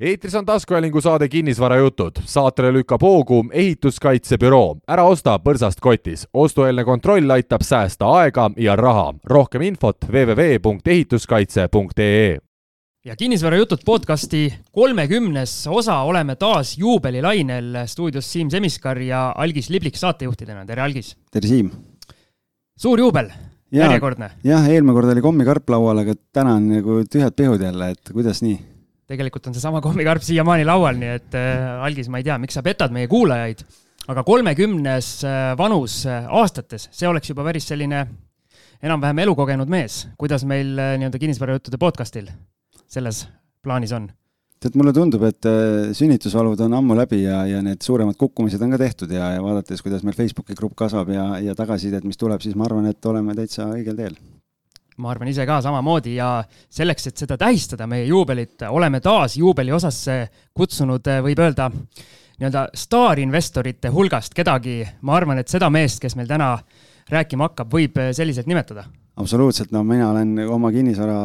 eetris on taskuhäälingu saade Kinnisvarajutud. saatele lükkab hoogu ehituskaitsebüroo. ära osta põrsast kotis. ostueelne kontroll aitab säästa aega ja raha. rohkem infot www.ehituskaitse.ee ja Kinnisvarajutud podcasti kolmekümnes osa oleme taas juubelilainel stuudios Siim Semiskar ja Algis Liblik saatejuhtidena. tere, Algis! tere, Siim! suur juubel, järjekordne. jah, eelmine kord oli kommikarp laual, aga täna on nagu tühjad pihud jälle, et kuidas nii? Tegelikult on seesama kommikarp siiamaani laual, nii et äh, Algis, ma ei tea, miks sa petad meie kuulajaid, aga kolmekümnes äh, vanus äh, aastates, see oleks juba päris selline enam-vähem elukogenud mees. kuidas meil nii-öelda kinnisvarajuttude podcastil selles plaanis on? tead, mulle tundub, et sünnitusvalud on ammu läbi ja, ja need suuremad kukkumised on ka tehtud ja, ja vaadates, kuidas meil Facebooki grupp kasvab ja, ja tagasisidet, mis tuleb, siis ma arvan, et oleme täitsa õigel teel ma arvan ise ka samamoodi ja selleks, et seda tähistada, meie juubelit, oleme taas juubeli osasse kutsunud, võib öelda, nii-öelda staarinvestorite hulgast kedagi, ma arvan, et seda meest, kes meil täna rääkima hakkab, võib selliselt nimetada. absoluutselt, no mina olen oma kinnisvara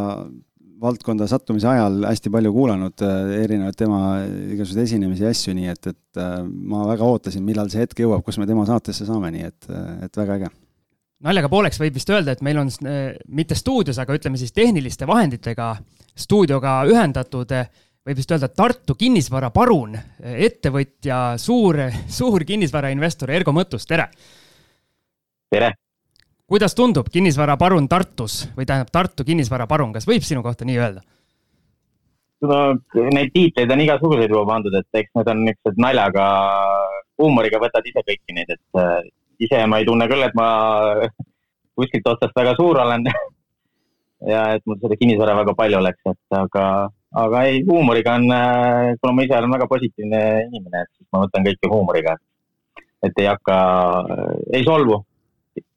valdkonda sattumise ajal hästi palju kuulanud äh, erinevaid tema igasuguseid esinemisi ja asju, nii et, et ma väga ootasin, millal see hetk jõuab, kus me tema saatesse saame, nii et, et väga äge naljaga pooleks võib vist öelda, et meil on äh, mitte stuudios, aga ütleme siis tehniliste vahenditega stuudioga ühendatud, äh, võib vist öelda Tartu kinnisvaraparun, äh, ettevõtja, suur, suur kinnisvarainvestor Ergo Mõttus, tere! tere! kuidas tundub kinnisvaraparun Tartus või tähendab Tartu kinnisvaraparun, kas võib sinu kohta nii öelda? no neid tiitleid on igasuguseid juba pandud, et eks need on niisugused naljaga, huumoriga võtad ise kõiki neid, et ise ma ei tunne küll, et ma kuskilt otsast väga suur olen ja et mul seda kinnisvara väga palju oleks, et aga, aga ei, huumoriga on, kuna ma ise olen väga positiivne inimene, et siis ma võtan kõike huumoriga. et ei hakka, ei solvu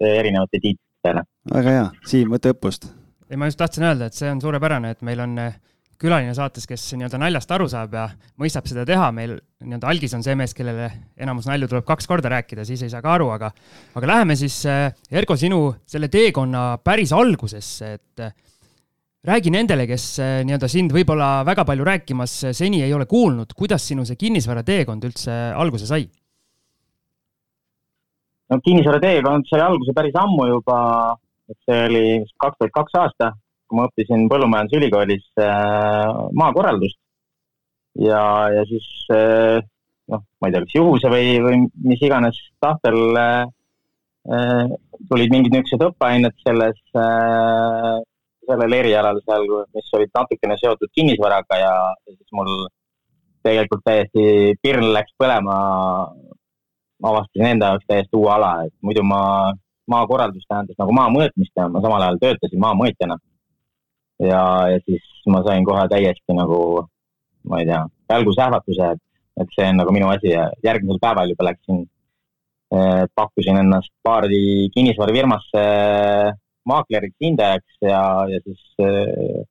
erinevate tiitlite peale. väga hea, Siim, võta õppust. ei, ma just tahtsin öelda, et see on suurepärane, et meil on külaline saates, kes nii-öelda naljast aru saab ja mõistab seda teha, meil nii-öelda algis on see mees, kellele enamus nalju tuleb kaks korda rääkida, siis ei saa ka aru, aga aga läheme siis, äh, Ergo, sinu selle teekonna päris algusesse, et äh, räägi nendele, kes äh, nii-öelda sind võib-olla väga palju rääkimas seni ei ole kuulnud, kuidas sinu see kinnisvara teekond üldse alguse sai? no kinnisvara teekond sai alguse päris ammu juba, et see oli kaks tuhat kaks aasta kui ma õppisin Põllumajandusülikoolis äh, maakorraldust ja, ja siis äh, noh, ma ei tea, kas juhuse või, või mis iganes tahtel äh, tulid mingid niisugused õppeained selles, sellel erialal seal, mis olid natukene seotud kinnisvaraga ja, siis mul tegelikult täiesti pirn läks põlema. avastasin enda jaoks täiesti uue ala, et muidu ma maakorraldus tähendas nagu maa mõõtmist ja ma samal ajal töötasin maamõõtjana ja, ja siis ma sain kohe täiesti nagu, ma ei tea, välgusähvatuse, et, et see on nagu minu asi ja järgmisel päeval juba läksin eh,, pakkusin ennast paari kinnisvarafirmasse maakleriks, hindajaks ja, ja siis eh,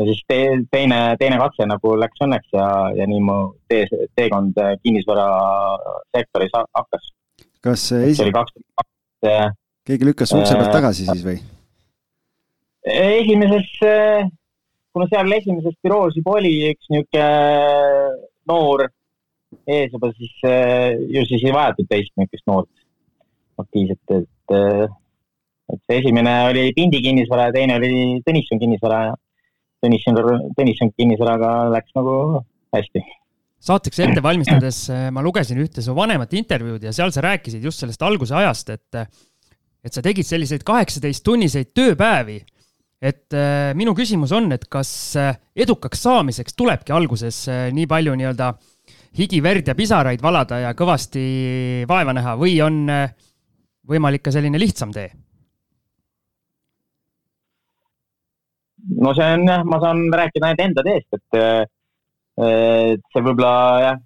ja siis te, teine, teine katse nagu läks õnneks ja, ja nii mu tee, teekond kinnisvarasektoris hakkas. kas esi... see oli kaks tuhat kaks. keegi lükkas ukse pealt tagasi siis või? Esimeses, kuna seal esimeses büroos juba oli üks niisugune noor ees juba, siis ju siis ei vajatud teist niisugust noort aktiivset, et, et see esimene oli Pindi kinnisvara ja teine oli Tõnisson kinnisvara ja Tõnisson, Tõnisson kinnisvaraga läks nagu hästi. Saateks ette valmistades ma lugesin ühte su vanemat intervjuud ja seal sa rääkisid just sellest alguse ajast, et, et sa tegid selliseid kaheksateist tunniseid tööpäevi et äh, minu küsimus on, et kas äh, edukaks saamiseks tulebki alguses äh, nii palju nii-öelda higi, verd ja pisaraid valada ja kõvasti vaeva näha või on võimalik ka selline lihtsam tee? no see on jah, ma saan rääkida ainult enda teest, et see võib-olla jah,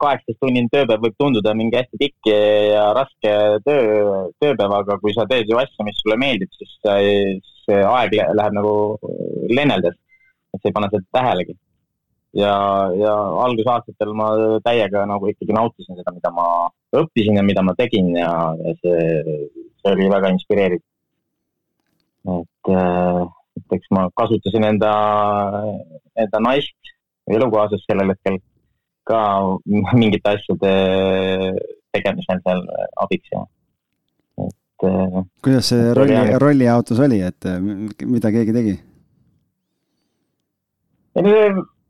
kaheksateist tunnine tööpäev võib tunduda mingi hästi pikk ja raske töö, tööpäev, aga kui sa teed ju asja, mis sulle meeldib, siis see aeg läheb nagu lenneldes, et sa ei pane seda tähelegi. ja, ja algusaastatel ma täiega nagu ikkagi nautisin seda, mida ma õppisin ja mida ma tegin ja, ja see, see oli väga inspireeriv. et, et eks ma kasutasin enda, enda naist elukaaslas sellel hetkel ka mingite asjade tegemisel seal abiks ja et. kuidas see rolli, rollijaotus oli, et mida keegi tegi?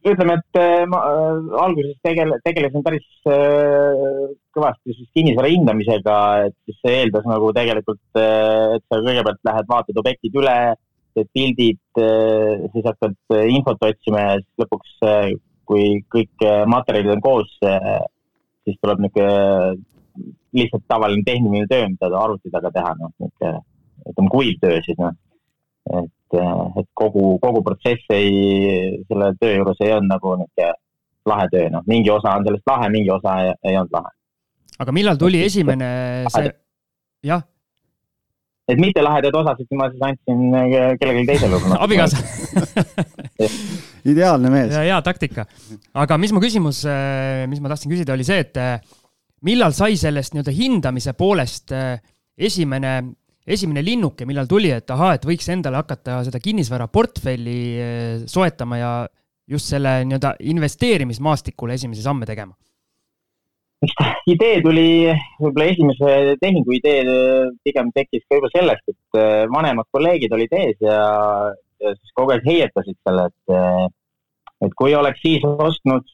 ütleme, et äh, ma äh, alguses tegele-, tegelesin päris äh, kõvasti siis kinnisvara hindamisega, et siis see eeldas nagu tegelikult, et sa kõigepealt lähed, vaatad objektid üle, teed pildid, siis hakkad infot otsima ja siis lõpuks, kui kõik materjalid on koos, siis tuleb niisugune lihtsalt tavaline tehniline töö, mida arvuti taga teha, noh, niisugune, ütleme kuiv töö siis, noh. et et, et kogu, kogu protsess ei, selle töö juures ei olnud nagu niisugune lahe töö, noh, mingi osa on sellest lahe, mingi osa ei, ei olnud lahe. aga millal tuli esimene see, jah? et mitte lahedaid osasid ma siis andsin kellelegi teisele abikaasa ideaalne mees. hea taktika. aga mis mu küsimus, mis ma tahtsin küsida, oli see, et millal sai sellest nii-öelda hindamise poolest esimene esimene linnuke, millal tuli, et ahaa, et võiks endale hakata seda kinnisvaraportfelli eh, soetama ja just selle nii-öelda investeerimismaastikul esimesi samme tegema? idee tuli, võib-olla esimese tehingu idee pigem tekkis ka juba sellest, et vanemad kolleegid olid ees ja, ja siis kogu aeg heietasid selle, et, et kui oleks siis ostnud,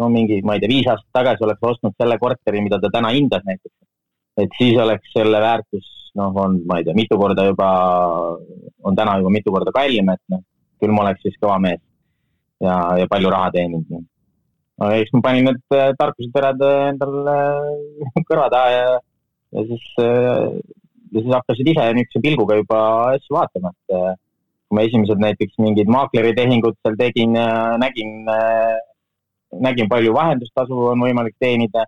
no mingi, ma ei tea, viis aastat tagasi oleks ostnud selle korteri, mida ta täna hindas näiteks, et siis oleks selle väärtus noh, on, ma ei tea, mitu korda juba, on täna juba mitu korda kallim, et noh, küll ma oleks siis kõva mees ja, ja palju raha teeninud no.. no eks ma panin need äh, tarkuseterad äh, endale äh, kõrva taha ja, ja siis, ja siis hakkasid ise niisuguse pilguga juba asju vaatama, et kui ma esimesed näiteks mingid maakleritehingud seal tegin, nägin, nägin, palju vahendustasu on võimalik teenida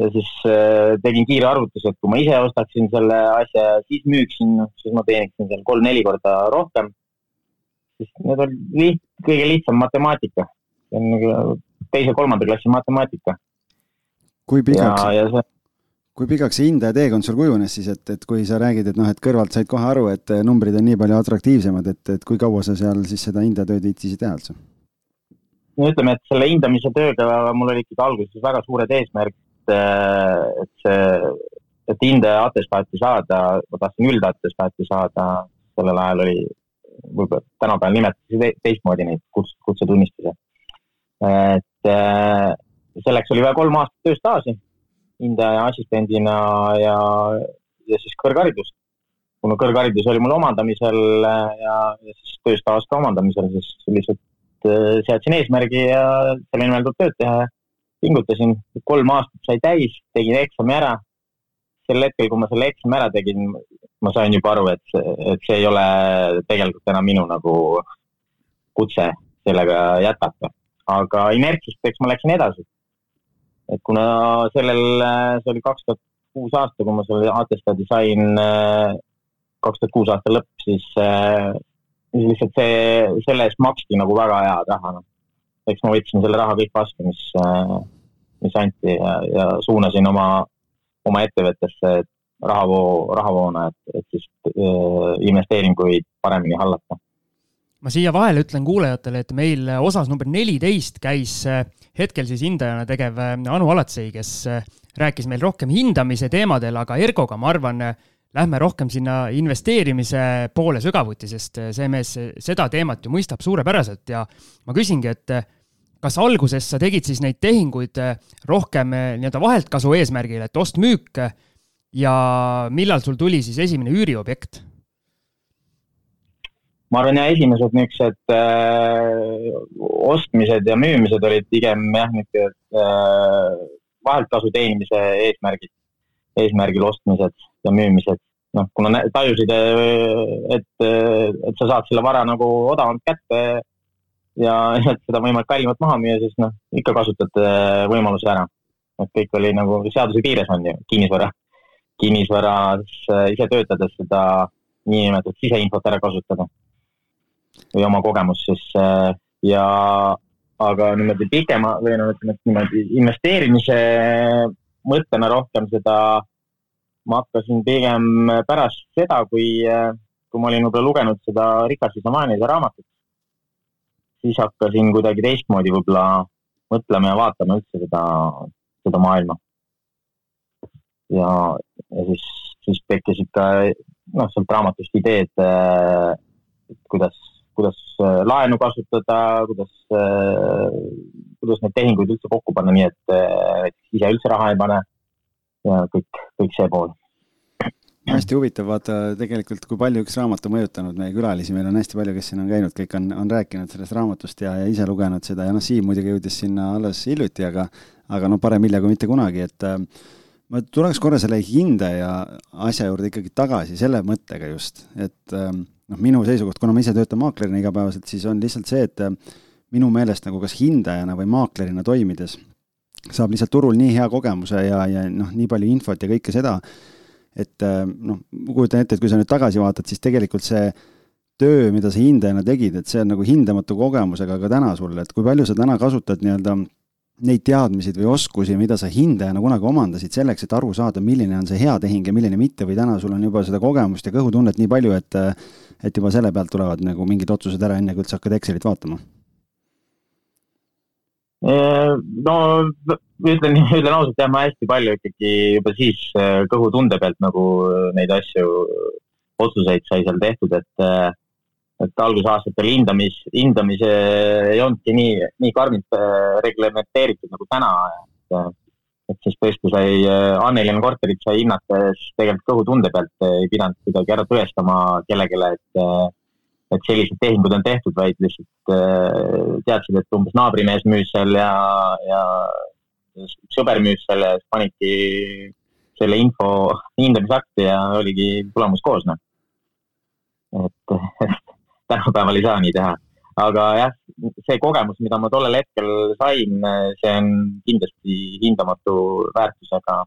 ja siis äh, tegin kiire arvutuse, et kui ma ise ostaksin selle asja ja siis müüksin, siis ma teeniksin seal kolm-neli korda rohkem. siis need on liht-, kõige lihtsam matemaatika. see on nagu teise-kolmanda klassi matemaatika. kui pikaks, see... kui pikaks see hindaja teekond sul kujunes siis, et, et kui sa räägid, et noh, et kõrvalt said kohe aru, et numbrid on nii palju atraktiivsemad, et, et kui kaua sa seal siis seda hindajatööd viitsisid teha üldse? No ütleme, et selle hindamise tööga mul oli ikkagi alguses väga suured eesmärgid et, see, et hindaja atestaati saada, ma tahtsin üldatestaati saada, sellel ajal oli, võib-olla tänapäeval nimetatakse teistmoodi neid kutse, kutsetunnistusi. et äh, selleks oli vaja kolm aastat tööstaaži hindaja assistendina ja, ja siis kõrgharidust. kuna kõrgharidus oli mul omandamisel ja, ja siis tööstaaž ka omandamisel, siis lihtsalt äh, seadsin eesmärgi ja selle nimel tuleb tööd teha ja pingutasin, kolm aastat sai täis, tegin eksami ära. sel hetkel, kui ma selle eksami ära tegin, ma sain juba aru, et, et see ei ole tegelikult enam minu nagu kutse sellega jätkata. aga inertsist, eks ma läksin edasi. et kuna sellel, see oli kaks tuhat kuus aasta, kui ma selle atestaadi sain, kaks tuhat kuus aasta lõpp, siis, siis lihtsalt see, selle eest maksti nagu väga head raha, noh eks ma võtsin selle raha kõik vastu, mis, äh, mis anti ja, ja suunasin oma, oma ettevõttesse rahavoo, rahavoona, et, et siis äh, investeeringuid paremini hallata. ma siia vahele ütlen kuulajatele, et meil osas number neliteist käis äh, hetkel siis hindajana tegev äh, Anu Alatsei, kes rääkis meil rohkem hindamise teemadel, aga Ergoga, ma arvan, lähme rohkem sinna investeerimise poole sügavuti, sest see mees seda teemat ju mõistab suurepäraselt ja ma küsingi, et kas alguses sa tegid siis neid tehinguid rohkem nii-öelda vaheltkasu eesmärgil, et ost-müük ja millal sul tuli siis esimene üüriobjekt? ma arvan, ja esimesed niisugused äh, ostmised ja müümised olid pigem jah, niisugused äh, vaheltkasu teenimise eesmärgid, eesmärgil ostmised ja müümised, noh, kuna tajusid, et, et sa saad selle vara nagu odavamalt kätte ja et seda võimalik kallimalt maha müüa, siis noh, ikka kasutad võimaluse ära. et kõik oli nagu seaduse piires on ju, kinnisvara, kinnisvaras ise töötades seda niinimetatud siseinfot ära kasutada. või oma kogemust siis ja aga niimoodi pikema või no ütleme, et niimoodi investeerimise mõttena rohkem seda ma hakkasin pigem pärast seda, kui, kui ma olin võib-olla lugenud seda Rikas isa vaenlase raamatut, siis hakkasin kuidagi teistmoodi võib-olla mõtlema ja vaatama üldse seda, seda maailma. ja, ja siis, siis tekkisid ka noh, sealt raamatust ideed, et kuidas, kuidas äh, laenu kasutada, kuidas, äh, kuidas neid tehinguid üldse kokku panna, nii et ise üldse raha ei pane ja kõik, kõik see pool. Hästi huvitav, vaata tegelikult, kui palju üks raamat on mõjutanud meie külalisi, meil on hästi palju, kes siin on käinud, kõik on, on rääkinud sellest raamatust ja, ja ise lugenud seda ja noh, Siim muidugi jõudis sinna alles hiljuti, aga, aga no parem hilja kui mitte kunagi, et äh, ma tuleks korra selle hindaja asja juurde ikkagi tagasi selle mõttega just, et äh, noh, minu seisukoht, kuna ma ise töötan maaklerina igapäevaselt, siis on lihtsalt see, et äh, minu meelest nagu kas hindajana või maaklerina toimides saab lihtsalt turul nii hea kogemuse ja, ja noh, nii palju infot ja kõike seda et äh, noh, ma kujutan ette, et kui sa nüüd tagasi vaatad, siis tegelikult see töö, mida sa hindajana tegid, et see on nagu hindamatu kogemusega ka täna sulle, et kui palju sa täna kasutad nii-öelda neid teadmisi või oskusi, mida sa hindajana kunagi omandasid selleks, et aru saada, milline on see hea tehing ja milline mitte või täna sul on juba seda kogemust ja kõhutunnet nii palju, et et juba selle pealt tulevad nagu mingid otsused ära, enne kui üldse hakkad Excelit vaatama no ütlen, ütlen ausalt, jah, ma hästi palju ikkagi juba siis kõhutunde pealt nagu neid asju, otsuseid sai seal tehtud, et, et algusaastatel hindamis, hindamise ei olnudki nii, nii karmilt reglementeeritud nagu täna. et siis tõesti sai Annelin korterit sai hinnates tegelikult kõhutunde pealt, ei pidanud kuidagi ära tõestama kellelegi, et et sellised tehingud on tehtud, vaid lihtsalt äh, teadsid, et umbes naabrimees müüs seal ja, ja sõber müüs siis panidki selle info hindamisakti ja oligi tulemus koos, noh. et tänapäeval ei saa nii teha. aga jah, see kogemus, mida ma tollel hetkel sain, see on kindlasti hindamatu väärtusega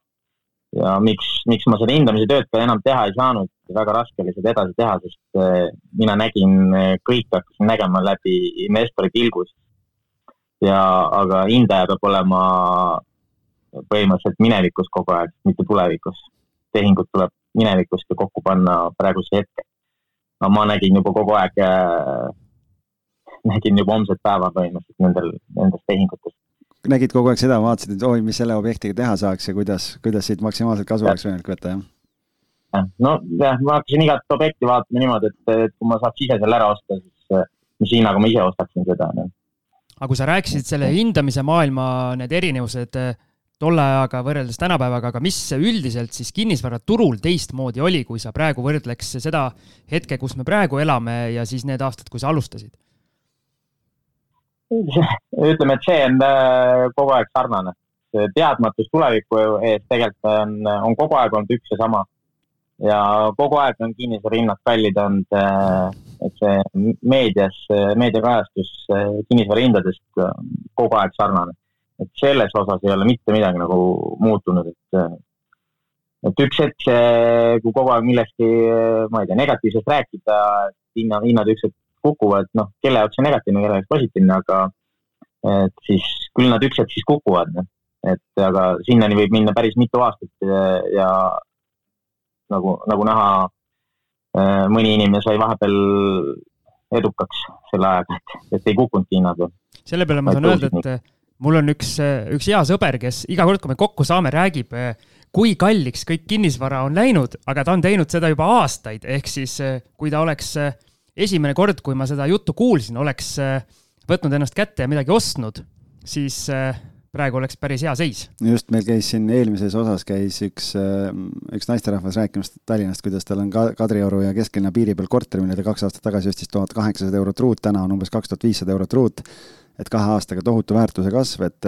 ja miks, miks ma seda hindamise tööd ka enam teha ei saanud, väga raske oli seda edasi teha, sest äh, mina nägin, äh, kõike hakkasin nägema läbi investori pilgus. ja, aga hindaja peab olema põhimõtteliselt minevikus kogu aeg, mitte tulevikus. tehingud tuleb minevikust ja kokku panna praeguse hetke. aga ma nägin juba kogu aeg äh,, nägin juba homset päeva põhimõtteliselt nendel, nendest tehingutest nägid kogu aeg seda, vaatasid, et oi, mis selle objektiga teha saaks ja kuidas, kuidas siit maksimaalselt kasu oleks võimalik võtta, jah? no jah, ma hakkasin igat objekti vaatama niimoodi, et, et kui ma saaks ise selle ära osta, siis mis hinnaga ma ise ostaksin seda. aga kui sa rääkisid selle hindamise maailma need erinevused eh, tolle ajaga võrreldes tänapäevaga, aga mis üldiselt siis kinnisvaraturul teistmoodi oli, kui sa praegu võrdleks seda hetke, kus me praegu elame ja siis need aastad, kui sa alustasid? ütleme, et see on äh, kogu aeg sarnane. teadmatus tuleviku ees tegelikult on, on kogu aeg olnud üks ja sama. ja kogu aeg on kinnisvarahinnad kallid olnud, äh, et see meedias, meediakajastus äh, kinnisvarahindadest kogu aeg sarnane. et selles osas ei ole mitte midagi nagu muutunud, et et üks hetk kui kogu aeg millestki, ma ei tea, negatiivsest rääkida, et hinna, hinnad üks hetk kukuvad, noh, kelle jaoks on negatiivne, kelle jaoks positiivne, aga et siis küll nad üks hetk siis kukuvad, noh. et aga sinnani võib minna päris mitu aastat ja, ja nagu, nagu näha, äh, mõni inimene sai vahepeal edukaks selle ajaga, et, et ei kukkunudki hinnad. selle peale ma saan öelda, et mul on üks, üks hea sõber, kes iga kord, kui me kokku saame, räägib, kui kalliks kõik kinnisvara on läinud, aga ta on teinud seda juba aastaid, ehk siis kui ta oleks esimene kord, kui ma seda juttu kuulsin, oleks äh, võtnud ennast kätte ja midagi ostnud, siis äh, praegu oleks päris hea seis. just, meil käis siin eelmises osas käis üks, äh, üks naisterahvas rääkimas Tallinnast, kuidas tal on ka Kadrioru ja kesklinna piiri peal korter, mille ta kaks aastat tagasi ostis tuhat kaheksasada eurot ruut, täna on umbes kaks tuhat viissada eurot ruut. et kahe aastaga tohutu väärtuse kasv, et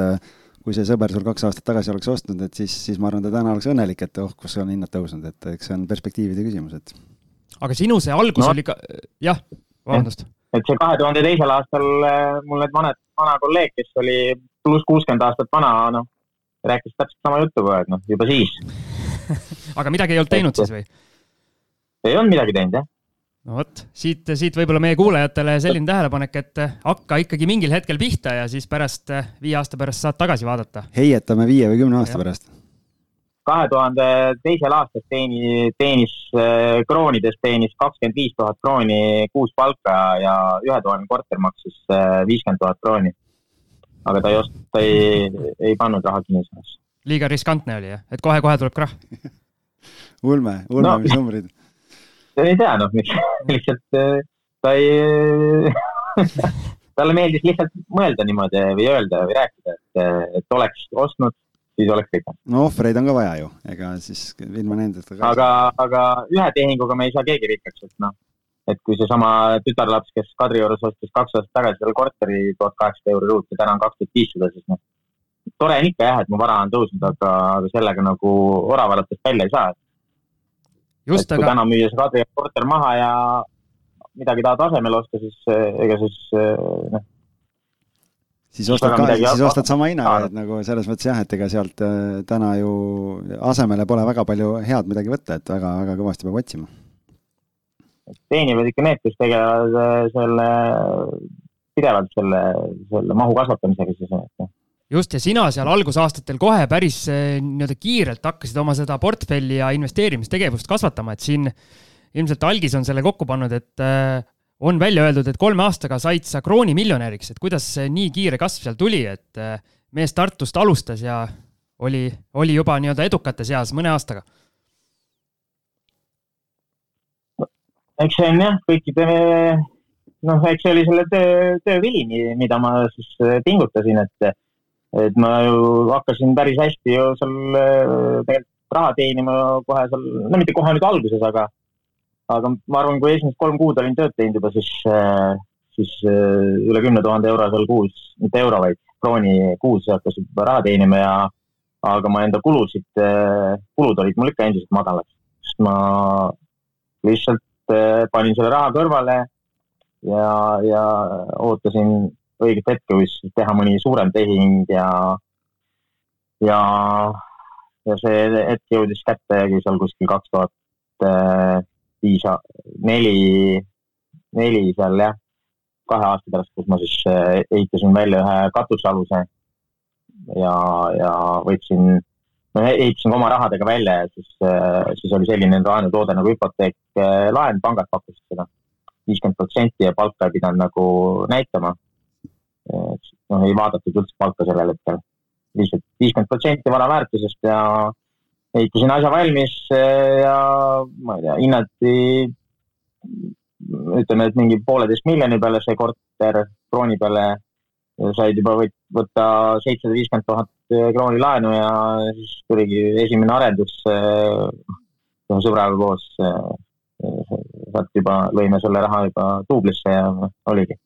kui see sõber sul kaks aastat tagasi oleks ostnud, et siis, siis ma arvan, ta täna oleks õnnelik, et oh, kus on hinnad tõusnud, et eks see on perspektiivide küsimus, et aga sinu see algus no. oli ka, jah, vabandust. et see kahe tuhande teisel aastal äh, mul need vanad, vana kolleeg, kes oli pluss kuuskümmend aastat vana, noh, rääkis täpselt sama juttu kogu aeg, noh, juba siis aga midagi ei olnud teinud siis või? ei olnud midagi teinud, jah no vot, siit, siit võib-olla meie kuulajatele selline tähelepanek, et hakka ikkagi mingil hetkel pihta ja siis pärast, viie aasta pärast saad tagasi vaadata. heietame viie või kümne aasta ja. pärast kahe tuhande teisel aastal teeni, teenis kroonides teenis kakskümmend viis tuhat krooni kuus palka ja ühetoaline korter maksis viiskümmend tuhat krooni. aga ta ei ost-, ta ei, ei pannud raha kinnisvarasse. liiga riskantne oli jah, et kohe-kohe tuleb krahh ulme, ulme no,, mis numbrid? ei tea noh, lihtsalt ta ei talle meeldis lihtsalt mõelda niimoodi või öelda või rääkida, et, et oleks ostnud, siis oleks rikas. no ohvreid on ka vaja ju, ega siis ilma nendeta ka. aga, aga ühe tehinguga me ei saa keegi rikkaks, et noh, et kui seesama tütarlaps, kes Kadriorus ostis kaks aastat tagasi selle korteri tuhat kaheksasada euri ruut ja täna on kaks tuhat viissada, siis noh, tore on ikka jah, et mu vara on tõusnud, aga, aga sellega nagu oravaratest välja ei saa. Just, et kui aga... täna müüa see Kadrioru korter maha ja midagi tahad asemele osta, siis eh, ega siis eh, noh. Siis ostad ka, siis ostad sama hinnaga, et nagu selles mõttes jah, et ega sealt eh, täna ju asemele pole väga palju head midagi võtta, et väga-väga kõvasti peab otsima. teenivad ikka need, kes tegelevad selle, pidevalt selle, selle mahu kasvatamisega siis, et noh just, ja sina seal algusaastatel kohe päris nii-öelda kiirelt hakkasid oma seda portfelli ja investeerimistegevust kasvatama, et siin ilmselt algis on selle kokku pannud, et äh, on välja öeldud, et kolme aastaga said sa kroonimiljonäriks, et kuidas nii kiire kasv seal tuli, et äh, mees Tartust alustas ja oli, oli juba nii-öelda edukate seas mõne aastaga? eks see on jah, kõikide, noh, eks see oli selle töö, töö vili, mida ma siis äh, pingutasin, et, et ma ju hakkasin päris hästi ju seal tegelikult raha teenima kohe seal, no mitte kohe nüüd alguses, aga aga ma arvan, kui esimesed kolm kuud olin tööd teinud juba, siis, äh, siis äh, üle kümne tuhande euro seal kuus, mitte euro, vaid krooni kuus hakkasin juba raha teenima ja aga ma enda kulusid, äh, kulud olid mul ikka endiselt madalad, sest ma lihtsalt panin selle raha kõrvale ja, ja ootasin õiget hetke, kus teha mõni suurem tehing ja, ja, ja see hetk jõudis kätte seal kuskil kaks tuhat viis, neli, neli seal jah, kahe aasta pärast, kus ma siis eh, ehitasin välja ühe katusealuse ja, ja võtsin, no ehitasin oma rahadega välja ja siis, eh, siis oli selline laenutoode nagu hüpoteeklaen, pangad pakkusid seda. viiskümmend protsenti ja palka ei pidanud nagu näitama. noh, ei vaadatud üldse palka sellel hetkel, lihtsalt viiskümmend protsenti vara väärtusest ja ehitasin asja valmis eh, ja ma ei tea, hinnati ütleme, et mingi pooleteist miljoni peale see korter krooni peale said juba võtta seitsesada viiskümmend tuhat krooni laenu ja siis tuligi esimene arendus eh, ühe sõbraga koos. Eh, sealt juba lõime selle raha juba duublisse ja oligi,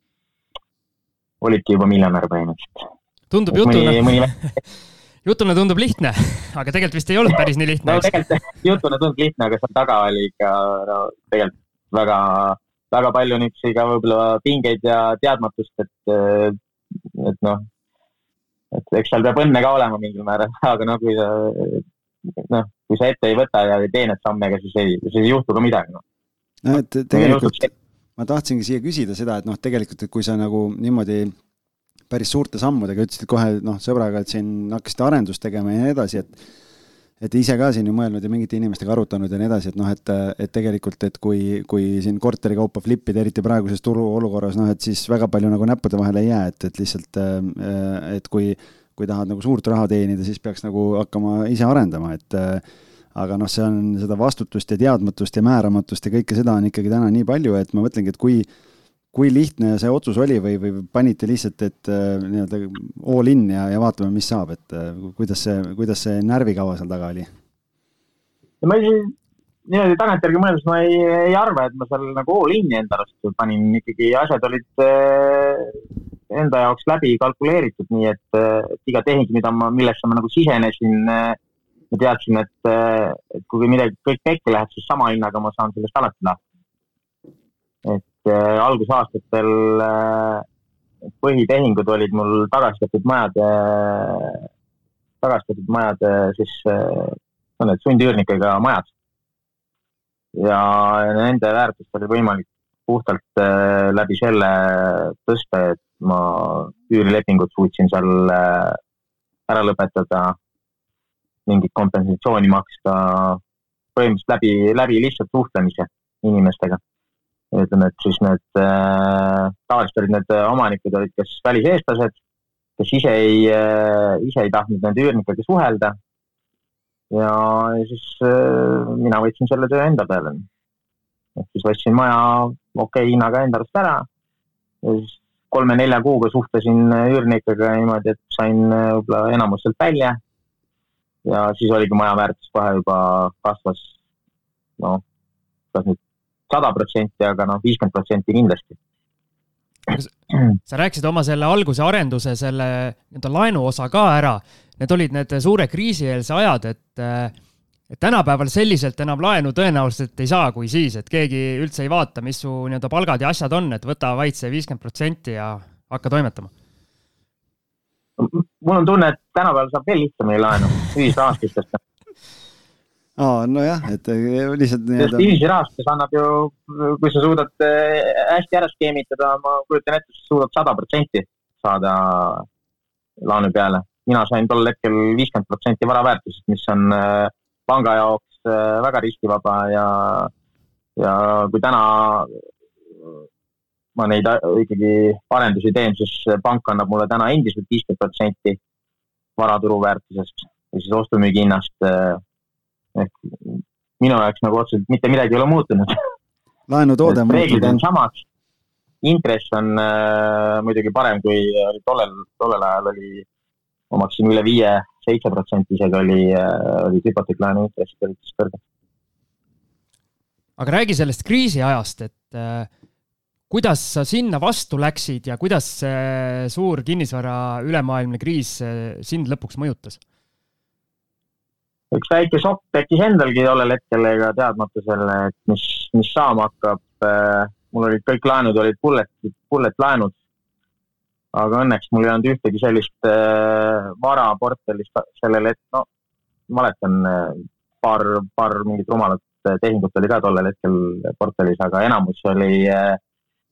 olidki juba miljonär põhimõtteliselt. tundub jutuna mõni... jutuna tundub lihtne, aga tegelikult vist ei olnud päris nii lihtne. no tegelikult jutuna tundub lihtne, aga seal taga oli ikka no tegelikult väga, väga palju niisuguseid ka võib-olla pingeid ja teadmatust, et, et noh, et eks seal peab õnne ka olema mingil määral, aga no kui sa, noh, kui sa ette ei võta ja ei tee need samme, ega siis ei, siis ei juhtu ka midagi, noh. no et tegelikult ma tahtsingi siia küsida seda, et noh, tegelikult, et kui sa nagu niimoodi päris suurte sammudega, ütlesid kohe noh, sõbraga, et siin hakkasite arendust tegema ja nii edasi, et et ise ka siin ju mõelnud ja mingite inimestega arutanud ja nii edasi, et noh, et, et tegelikult, et kui, kui siin korteri kaupa flip ida, eriti praeguses turuolukorras, noh, et siis väga palju nagu näppude vahele ei jää, et, et lihtsalt, et kui, kui tahad nagu suurt raha teenida, siis peaks nagu hakkama ise arendama, et aga noh, see on seda vastutust ja teadmatust ja määramatust ja kõike seda on ikkagi täna nii palju, et ma mõtlengi, et kui kui lihtne see otsus oli või, või panite lihtsalt, et äh, nii-öelda all in ja, ja vaatame, mis saab, et äh, kuidas see, kuidas see närvikava seal taga oli? ma ei, niimoodi tagantjärgi mõeldes ma ei, ei arva, et ma seal nagu all in'i enda arust panin, ikkagi asjad olid äh, enda jaoks läbi kalkuleeritud, nii et, et iga tehing, mida ma, millesse ma nagu sisenesin, ma teadsin, et, et kui midagi kõik pekki läheb, siis sama hinnaga ma saan sellest alati lahti. et algusaastatel äh, põhitehingud olid mul tagastatud majade, tagastatud majade siis, no need sundüürnikega majad. ja nende väärtust oli võimalik puhtalt äh, läbi selle tõsta, et ma üürilepingut suutsin seal ära lõpetada mingit kompensatsiooni maksta põhimõtteliselt läbi, läbi lihtsalt suhtlemise inimestega. Ütleme, et siis need äh, tavaliselt olid need omanikud olid kas väliseestlased, kes ise ei äh,, ise ei tahtnud nende üürnikega suhelda. ja, siis äh, mina võtsin selle töö enda peale. ehk siis võtsin maja okei okay, hinnaga enda arust ära ja siis kolme-nelja kuuga suhtlesin üürnikega niimoodi, et sain äh, võib-olla enamus sealt välja. ja siis oligi maja väärtus kohe juba kasvas, noh, kas nüüd sada protsenti, aga noh, viiskümmend protsenti kindlasti. sa rääkisid oma selle alguse arenduse, selle nii-öelda laenuosa ka ära. Need olid need suure kriisieelse ajad, et, et tänapäeval selliselt enam laenu tõenäoliselt ei saa, kui siis, et keegi üldse ei vaata, mis su nii-öelda palgad ja asjad on, et võta vaid see viiskümmend protsenti ja hakka toimetama. mul on tunne, et tänapäeval saab veel lihtsamini laenu ühisrahastustest aa, nojah, et eh, lihtsalt nii-öelda. sest ühisrahastus annab ju, kui sa suudad eh, hästi ära skeemitada, ma kujutan ette, sa suudad sada protsenti saada laenu peale. mina sain tol hetkel viiskümmend protsenti vara väärtusest, mis on eh, panga jaoks väga riskivaba ja, ja kui täna ma neid ikkagi arendusi teen, siis pank annab mulle täna endiselt viiskümmend protsenti vara turuväärtusest või siis ostu-müügi hinnast ehk minu jaoks nagu otseselt mitte midagi ei ole muutunud. laenutoode muutub. reeglid on samad. intress on äh, muidugi parem, kui oli tollel, tollel ajal oli, omaksin üle viie, seitse protsenti isegi oli äh,, olid hüpoteeklaenu intressid olid siis kõrged. aga räägi sellest kriisiajast, et äh, kuidas sa sinna vastu läksid ja kuidas see suur kinnisvara ülemaailmne kriis äh, sind lõpuks mõjutas? Üks väike šokk tekkis endalgi tollel hetkel, ega teadmatusele, et mis, mis saama hakkab. Äh, mul olid kõik laenud olid bullet, bullet laenud. aga õnneks mul ei olnud ühtegi sellist äh, vara portfellis sellel hetkel, no mäletan äh, paar, paar mingit rumalat tehingut oli ka tollel hetkel portfellis, aga enamus oli,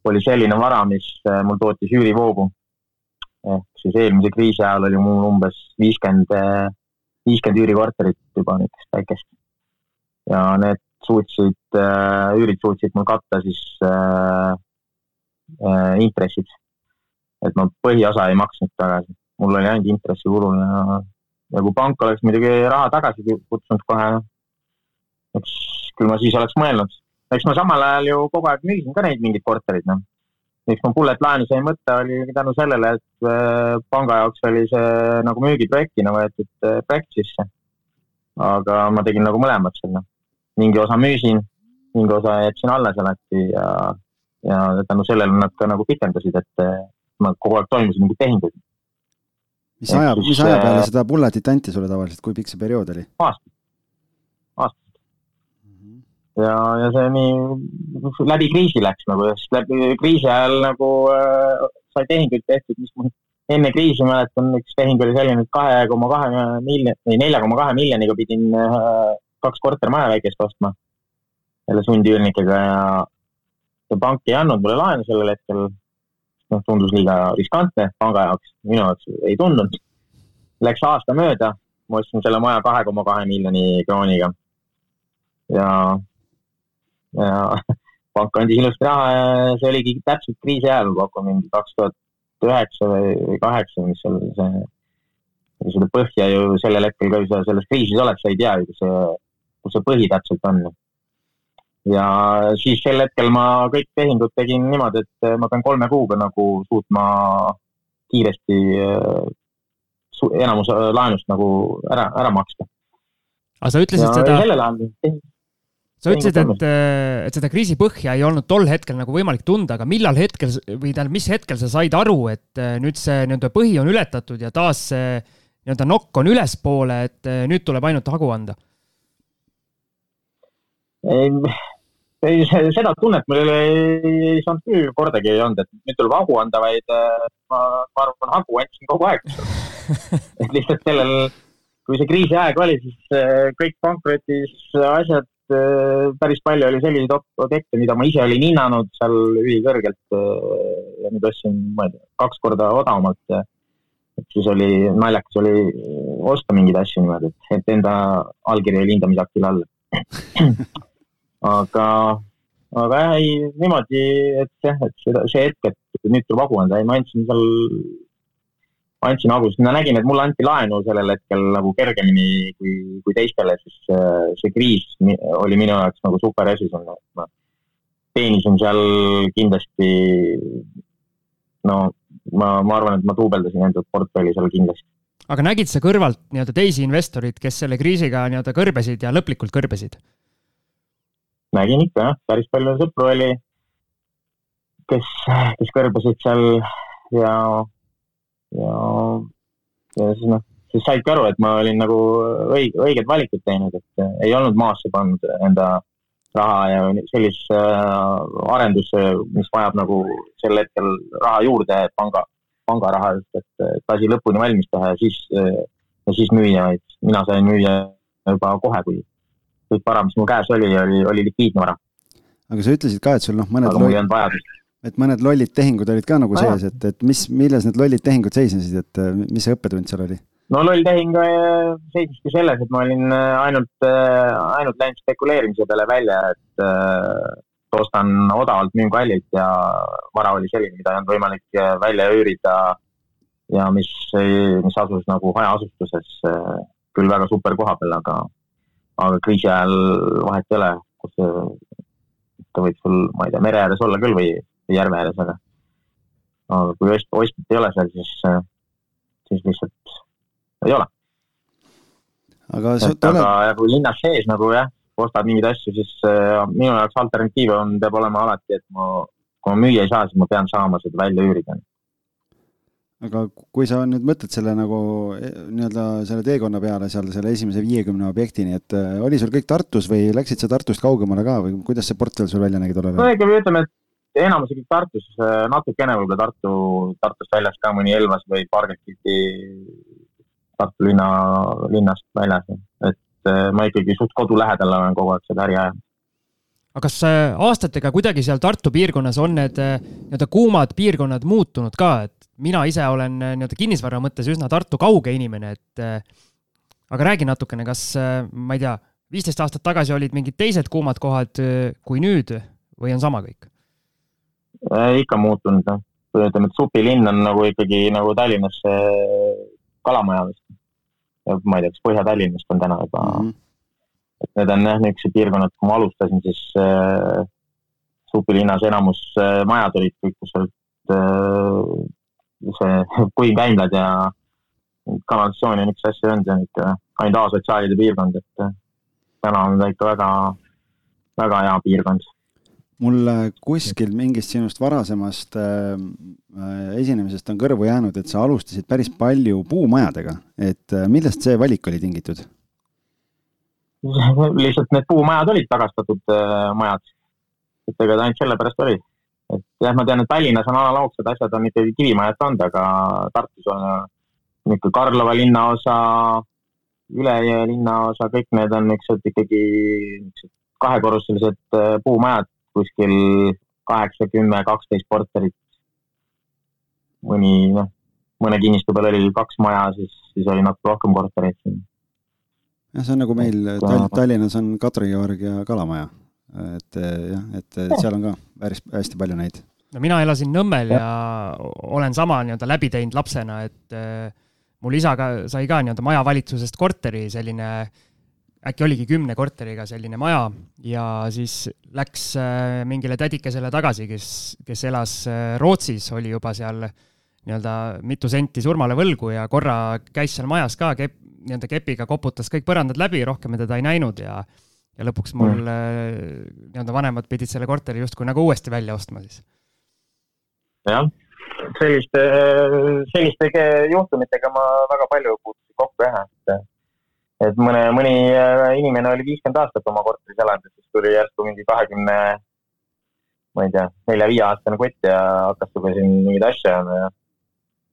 oli selline vara, mis mul tootis üürivoogu. ehk siis eelmise kriisi ajal oli mul umbes viiskümmend viiskümmend üürikorterit juba niisugust väikest. ja need suutsid äh,, üürid suutsid mul katta siis äh, äh, intressid. et ma põhiosa ei maksnud tagasi, mul oli ainult intressikulu ja, ja kui pank oleks muidugi raha tagasi kutsunud kohe, eks küll ma siis oleks mõelnud. eks ma samal ajal ju kogu aeg müüsin ka neid mingeid korterid, noh miks ma bullet laenu sain võtta, oli tänu sellele, et äh, panga jaoks oli see nagu müügiprojektina võetud äh, projekt sisse. aga ma tegin nagu mõlemat noh. mingi osa müüsin, mingi osa jätsin alles alati ja, ja tänu sellele nad ka nagu pikendasid, et äh, ma kogu aeg toimusin mingeid tehinguid. mis aja, mis aja peale seda bulletit anti sulle tavaliselt, kui pikk see periood oli? aasta ja, ja see nii läbi kriisi läks nagu, sest läbi kriisi ajal nagu äh, sai tehinguid tehtud, mis mul enne kriisi mäletan, üks tehing oli selline, et kahe koma kahe miljoni või nelja koma kahe miljoniga pidin äh, kaks kortermaja väikest ostma selle sundüürnikega ja, ja pank ei andnud mulle laenu sellel hetkel. noh, tundus liiga riskantne panga jaoks, minu jaoks ei tundunud. Läks aasta mööda, ma ostsin selle maja kahe koma kahe miljoni krooniga. ja ja pank andis ilusti raha ja see oligi täpselt kriisi ajal, kokku mingi kaks tuhat üheksa või kaheksa, mis seal see, seda põhja ju sellel hetkel, kui sa selles kriisis oled, sa ei tea ju, kus see, kus see põhi täpselt on. ja siis sel hetkel ma kõik tehingud tegin niimoodi, et ma pean kolme kuuga nagu suutma kiiresti enamus laenust nagu ära, ära maksta. aga sa ütlesid ja seda. sellel ajal sa ütlesid, et, äh, et seda kriisi põhja ei olnud tol hetkel nagu võimalik tunda, aga millal hetkel või tähendab, mis hetkel sa said aru, et äh, nüüd see nii-öelda põhi on ületatud ja taas see nii-öelda nokk on ülespoole, et äh, nüüd tuleb ainult hagu anda? ei, seda tunnet mul ei, ei saanud küll kordagi ei olnud, et nüüd tuleb hagu anda, vaid ma, ma arvan, hagu andsin kogu aeg et lihtsalt sellel, kui see kriisiaeg oli, siis kõik pankrotis asjad päris palju oli selliseid objekte, mida ma ise olin hinnanud seal ülikõrgelt äh, ja nüüd ostsin, ma ei tea, kaks korda odavamalt. et siis oli, naljakas oli osta mingeid asju niimoodi, et, enda allkiri oli hindamisaktil all aga, aga jah, ei niimoodi, et jah, et seda, see hetk, et nüüd tuleb hagu anda, ei ma andsin seal, andsin sest ma nägin, et mulle anti laenu sellel hetkel nagu kergemini kui, kui teistele, siis see kriis oli minu jaoks nagu super asi, ma teenisin seal kindlasti no ma, ma arvan, et ma duubeldasin enda portfelli seal kindlasti. aga nägid sa kõrvalt nii-öelda teisi investoreid, kes selle kriisiga nii-öelda kõrbesid ja lõplikult kõrbesid? nägin ikka jah, päris palju sõpru oli, kes, kes kõrbesid seal ja, ja, ja siis noh, siis saidki aru, et ma olin nagu õig-, õiged valikud teinud, et ei olnud maasse pannud enda raha ja sellisesse äh, arendusse, mis vajab nagu sel hetkel raha juurde panga, pangarahast, et, et asi lõpuni valmis teha ja siis, äh, ja siis müüa, et mina sain müüa juba kohe, kui kõik vara, mis mul käes oli, oli, oli likviidne vara. aga sa ütlesid ka, et sul noh, mõned aga mul ei olnud vajadust. Et mõned lollid tehingud olid ka nagu ah, sees, et, et mis, milles need lollid tehingud seisnesid, et mis see õppetund seal oli? no loll tehing äh, seisiski selles, et ma olin äh, ainult, äh, ainult läinud spekuleerimise peale välja, et ostan odavalt, müün kallilt ja vara oli selline, mida ei olnud võimalik välja üürida ja mis, mis asus nagu hajaasustuses, küll väga super koha peal, aga, aga kriisi ajal vahet ei ole, kus ta võib sul, ma ei tea, mere ääres olla küll või järve ääres, aga aga kui ost-, ostjat ei ole seal, siis, siis lihtsalt ei ole. aga, aga kui linnas sees nagu jah, ostad mingeid asju, siis äh, minu jaoks alternatiiv on, peab olema alati, et ma, kui ma müüa ei saa, siis ma pean saama seda välja üürida. aga kui sa nüüd mõtled selle nagu e, nii-öelda selle teekonna peale seal selle esimese viiekümne objektini, et äh, oli sul kõik Tartus või läksid sa Tartust kaugemale ka või kuidas see portfell sul välja nägi tollel ajal? no ütleme, et enamus oli Tartus, äh, natukene võib-olla Tartu, Tartust väljas ka mõni Elvas või Pargelkiti Tartu linna, linnast väljas, et äh, ma ikkagi suht kodu lähedal olen kogu aeg seda äri ajanud. aga kas äh, aastatega kuidagi seal Tartu piirkonnas on need nii-öelda kuumad piirkonnad muutunud ka, et mina ise olen nii-öelda kinnisvara mõttes üsna Tartu kauge inimene, et aga räägi natukene, kas ma ei tea, viisteist aastat tagasi olid mingid teised kuumad kohad kui nüüd või on sama kõik? Ikka muutunud, noh. ütleme, et supilinn on nagu ikkagi nagu Tallinnasse Kalamaja vist. ma ei tea, kas Põhja-Tallinnast on täna juba mm, -hmm. et need on jah, niisugused piirkonnad, kui ma alustasin, siis äh, supilinnas enamus äh, majad olid kõik, kus olid äh, see puikäimlad ja kanalisatsiooni niisuguseid asju ei olnud, see on ikka ainult asotsiaalide piirkond, et äh, täna on ta ikka väga, väga hea piirkond mulle kuskil mingist sinust varasemast äh, äh, esinemisest on kõrvu jäänud, et sa alustasid päris palju puumajadega, et äh, millest see valik oli tingitud? lihtsalt need puumajad olid tagastatud äh, majad, et ega ta ainult sellepärast oli. et jah, ma tean, et Tallinnas on analoogsed asjad on ikkagi kivimajad ka olnud, aga Tartus on niisugune Karlova linnaosa, Ülejõe linnaosa, kõik need on niisugused ikkagi niisugused kahekorruselised äh, puumajad kuskil kaheksa, kümme, kaksteist korterit. mõni, noh, mõne kinnistu peal oli kaks maja, siis, siis oli natuke rohkem kortereid siin. jah, see on nagu meil Tall Tallinnas on Kadrioorg ja Kalamaja. et jah, et seal on ka päris hästi palju neid. no mina elasin Nõmmel ja, ja olen sama nii-öelda läbi teinud lapsena, et äh, mul isa ka sai ka nii-öelda majavalitsusest korteri, selline äh, äkki oligi kümne korteriga selline maja ja siis läks äh, mingile tädikesele tagasi, kes, kes elas äh, Rootsis, oli juba seal nii-öelda mitu senti surmale võlgu ja korra käis seal majas ka kep-, nii-öelda kepiga koputas kõik põrandad läbi, rohkem me teda ei näinud ja ja lõpuks mul mm. Äh, nii-öelda vanemad pidid selle korteri justkui nagu uuesti välja ostma siis. jah, selliste, selliste juhtumitega ma väga palju puutusin kokku jah, et et mõne, mõni äh, inimene oli viiskümmend aastat oma korteris elanud ja siis tuli järsku mingi kahekümne, ma ei tea, nelja-viieaastane kutt ja hakkas sinuga siin mingeid asju ajama ja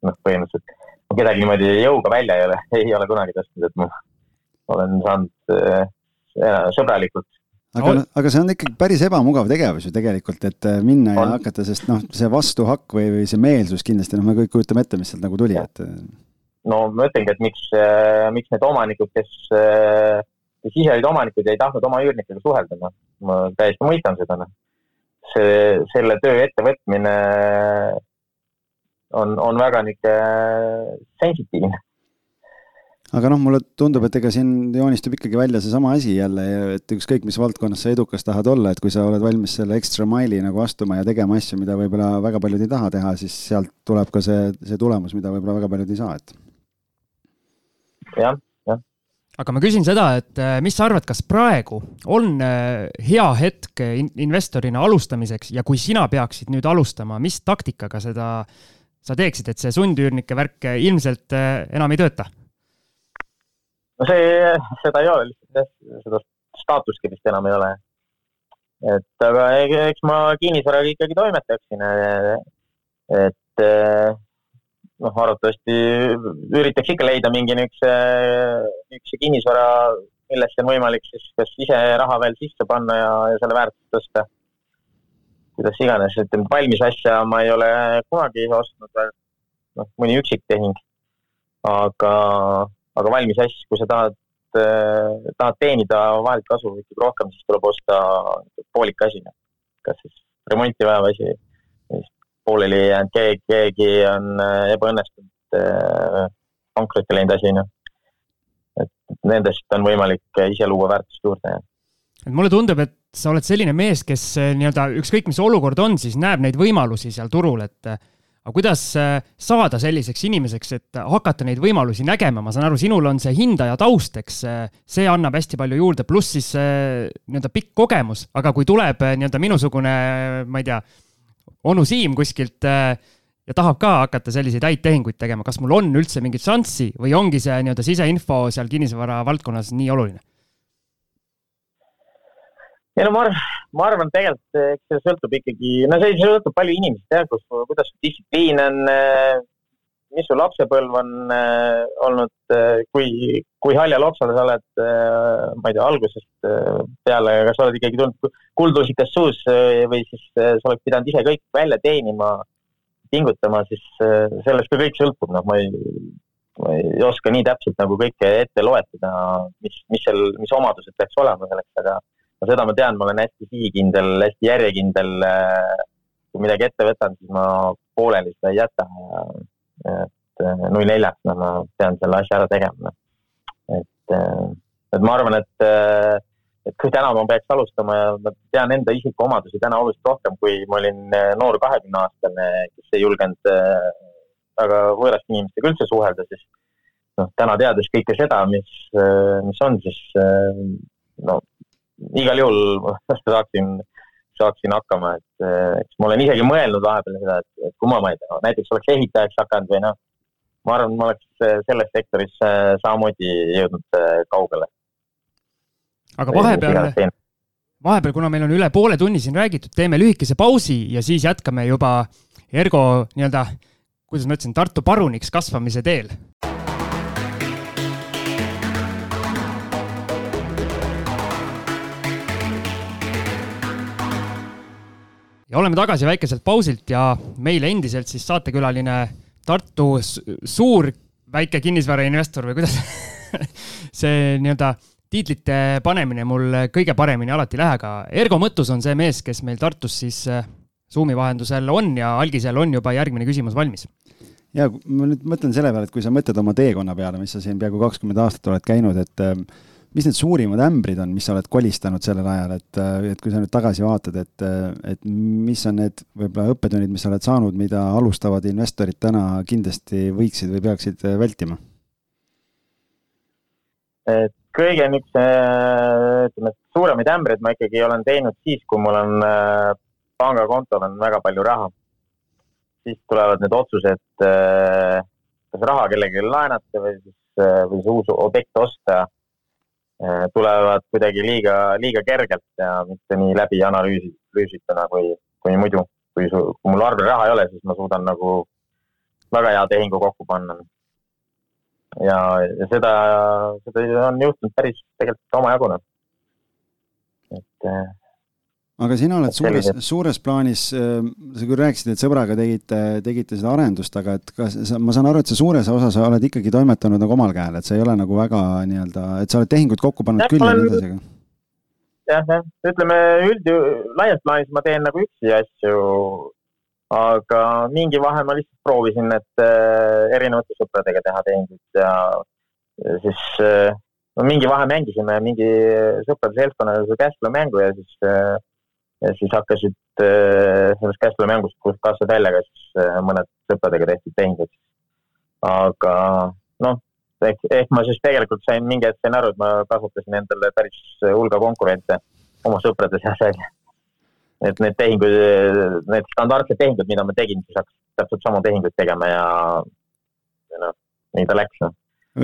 noh, põhimõtteliselt kedagi niimoodi jõuga välja ei ole, ei ole kunagi tõstnud, et ma olen saanud äh, sõbralikult aga, aga see on ikkagi päris ebamugav tegevus ju tegelikult, et äh, minna on. ja hakata, sest noh, see vastuhakk või, või see meelsus kindlasti, noh, me kõik kujutame ette, mis sealt nagu tuli, et. No ma ütlengi, et miks, miks need omanikud, kes, kes ise olid omanikud ja ei tahtnud oma üürnikega suhelda, noh, ma täiesti mõistan seda, noh. see, selle töö ettevõtmine on, on väga niisugune sensitiivne aga noh, mulle tundub, et ega siin joonistub ikkagi välja seesama asi jälle, et ükskõik, mis valdkonnas sa edukas tahad olla, et kui sa oled valmis selle extra mile'i nagu astuma ja tegema asju, mida võib-olla väga paljud ei taha teha, siis sealt tuleb ka see, see tulemus, mida võib-olla väga paljud ei saa, et. Jah, jah. aga ma küsin seda, et äh, mis sa arvad, kas praegu on äh, hea hetk investorina alustamiseks ja kui sina peaksid nüüd alustama, mis taktikaga seda sa teeksid, et see sundüürnike värk ilmselt äh, enam ei tööta? no see, seda ei ole lihtsalt jah, seda staatustki vist enam ei ole. et aga eks ma kinnisvaraga ikkagi toimetaksin. et noh, arvatavasti üritaks ikka leida mingi niisuguse, niisuguse kinnisvara, millesse on võimalik siis kas ise raha veel sisse panna ja, ja selle väärtust tõsta. kuidas iganes, ütleme valmis asja ma ei ole kunagi ostnud noh, mõni üksik tehing. aga aga valmis asju, kui sa tahad, äh, tahad teenida vahelt kasu ikkagi rohkem, siis tuleb osta poolik asi. kas siis remonti vajav asi, pooleli jäänud keegi, keegi on äh, ebaõnnestunud, äh, pankrotti läinud asi, noh. et nendest on võimalik ise luua väärtust juurde, et mulle tundub, et sa oled selline mees, kes nii-öelda ükskõik, mis olukord on, siis näeb neid võimalusi seal turul, et aga kuidas äh, saada selliseks inimeseks, et hakata neid võimalusi nägema, ma saan aru, sinul on see hindaja taust, eks äh, see annab hästi palju juurde, pluss siis äh, nii-öelda pikk kogemus, aga kui tuleb nii-öelda minusugune, ma ei tea, onu Siim kuskilt ja tahab ka hakata selliseid häid tehinguid tegema, kas mul on üldse mingit šanssi või ongi see nii-öelda siseinfo seal kinnisvara valdkonnas nii oluline? ei no ma arvan, ma arvan, tegelikult eks see sõltub ikkagi, no see sõltub palju inimesest jah, kus, kuidas distsipliin on, eh, mis su lapsepõlv on äh, olnud, eh, kui, kui haljal oksal sa oled äh,, ma ei tea, algusest äh, peale, kas sa oled ikkagi tulnud kuldlusikas suus või siis sa oled pidanud ise kõik välja teenima, pingutama, siis sellest ka kõik sõltub, noh, ma ei, ma ei oska nii täpselt nagu kõike ette loetleda, mis, mis seal, mis omadused peaks olema selleks, aga no seda ma tean, ma olen hästi sihikindel, hästi järjekindel. Äh, kui midagi ette võtan, siis ma pooleli seda ei jäta ja et äh, null neljaks, no ma pean selle asja ära tegema. et, äh, et ma arvan, et, et kui täna ma peaks alustama ja ma tean enda isikuomadusi täna oluliselt rohkem, kui ma olin noor kahekümne aastane, kes ei julgenud väga võõraste inimestega üldse suhelda, siis noh, täna teades kõike seda, mis, mis on, siis no igal juhul saaksin, saaksin hakkama, et eh, eks ma olen isegi mõelnud vahepeal seda, et, et kui ma, ma ei tea, näiteks oleks ehitajaks hakanud või noh, ma arvan, ma oleks eh, selles sektoris eh, samamoodi jõudnud kaugele. aga vahepeal, vahepeal, kuna meil on üle poole tunni siin räägitud, teeme lühikese pausi ja siis jätkame juba Ergo nii-öelda, kuidas ma ütlesin, Tartu paruniks kasvamise teel ja oleme tagasi väikeselt pausilt ja meil endiselt siis saatekülaline Tartu suur väike kinnisvarainvestor või kuidas see nii-öelda tiitlite panemine mul kõige paremini alati ei lähe, aga Ergo Mõttus on see mees, kes meil Tartus siis äh, Zoomi vahendusel on ja algisel on juba järgmine küsimus valmis. ja ma nüüd mõtlen selle peale, et kui sa mõtled oma teekonna peale, mis sa siin peaaegu kakskümmend aastat oled käinud, et äh, mis need suurimad ämbrid on, mis sa oled kolistanud sellel ajal, et, et kui sa nüüd tagasi vaatad, et, et mis on need võib-olla õppetunnid, mis sa oled saanud, mida alustavad investorid täna kindlasti võiksid või peaksid vältima? et kõige niisuguse, ütleme, suuremaid ämbreid ma ikkagi olen teinud siis, kui mul on äh, pangakontol on väga palju raha. siis tulevad need otsused, äh, kas raha kellelegi laenata või siis, äh, või see uus objekt osta Äh, tulevad kuidagi liiga, liiga kergelt ja mitte nii läbi analüüsi, analüüsituna kui, kui muidu. kui su, kui mul arvel raha ei ole, siis ma suudan nagu väga hea tehingu kokku panna. ja, ja seda, seda on juhtunud päris tegelikult omajagu. Noh. et, aga sina oled suures, suures plaanis, äh, sa küll rääkisid, et sõbraga tegite, tegite seda arendust, aga et kas sa, ma saan aru, et sa suures osas oled ikkagi toimetanud nagu omal käel, et see ei ole nagu väga nii-öelda, et sa oled tehingud kokku pannud ja, küll ja nii edasi, aga jah, jah, ütleme üld, laias plaanis ma teen nagu üksi asju, aga mingi vahe ma lihtsalt proovisin, et äh, erinevate sõpradega teha tehinguid ja, ja siis äh, no mingi vahe mängisime mingi sõprade seltskonnaga Cashflow mängu ja siis äh, ja siis hakkasid äh, sellest Cashflow mängust, kust kasvas välja ka siis äh, mõned sõpradega tehtud tehingud. aga noh, ehk, ehk ma siis tegelikult sain mingi hetk sain aru, et ma kasvatasin endale päris hulga konkurente oma sõprade seas välja. et need tehingud, need standardsed tehingud, mida ma tegin, siis hakkasin täpselt samu tehinguid tegema ja, ja noh, nii ta läks noh.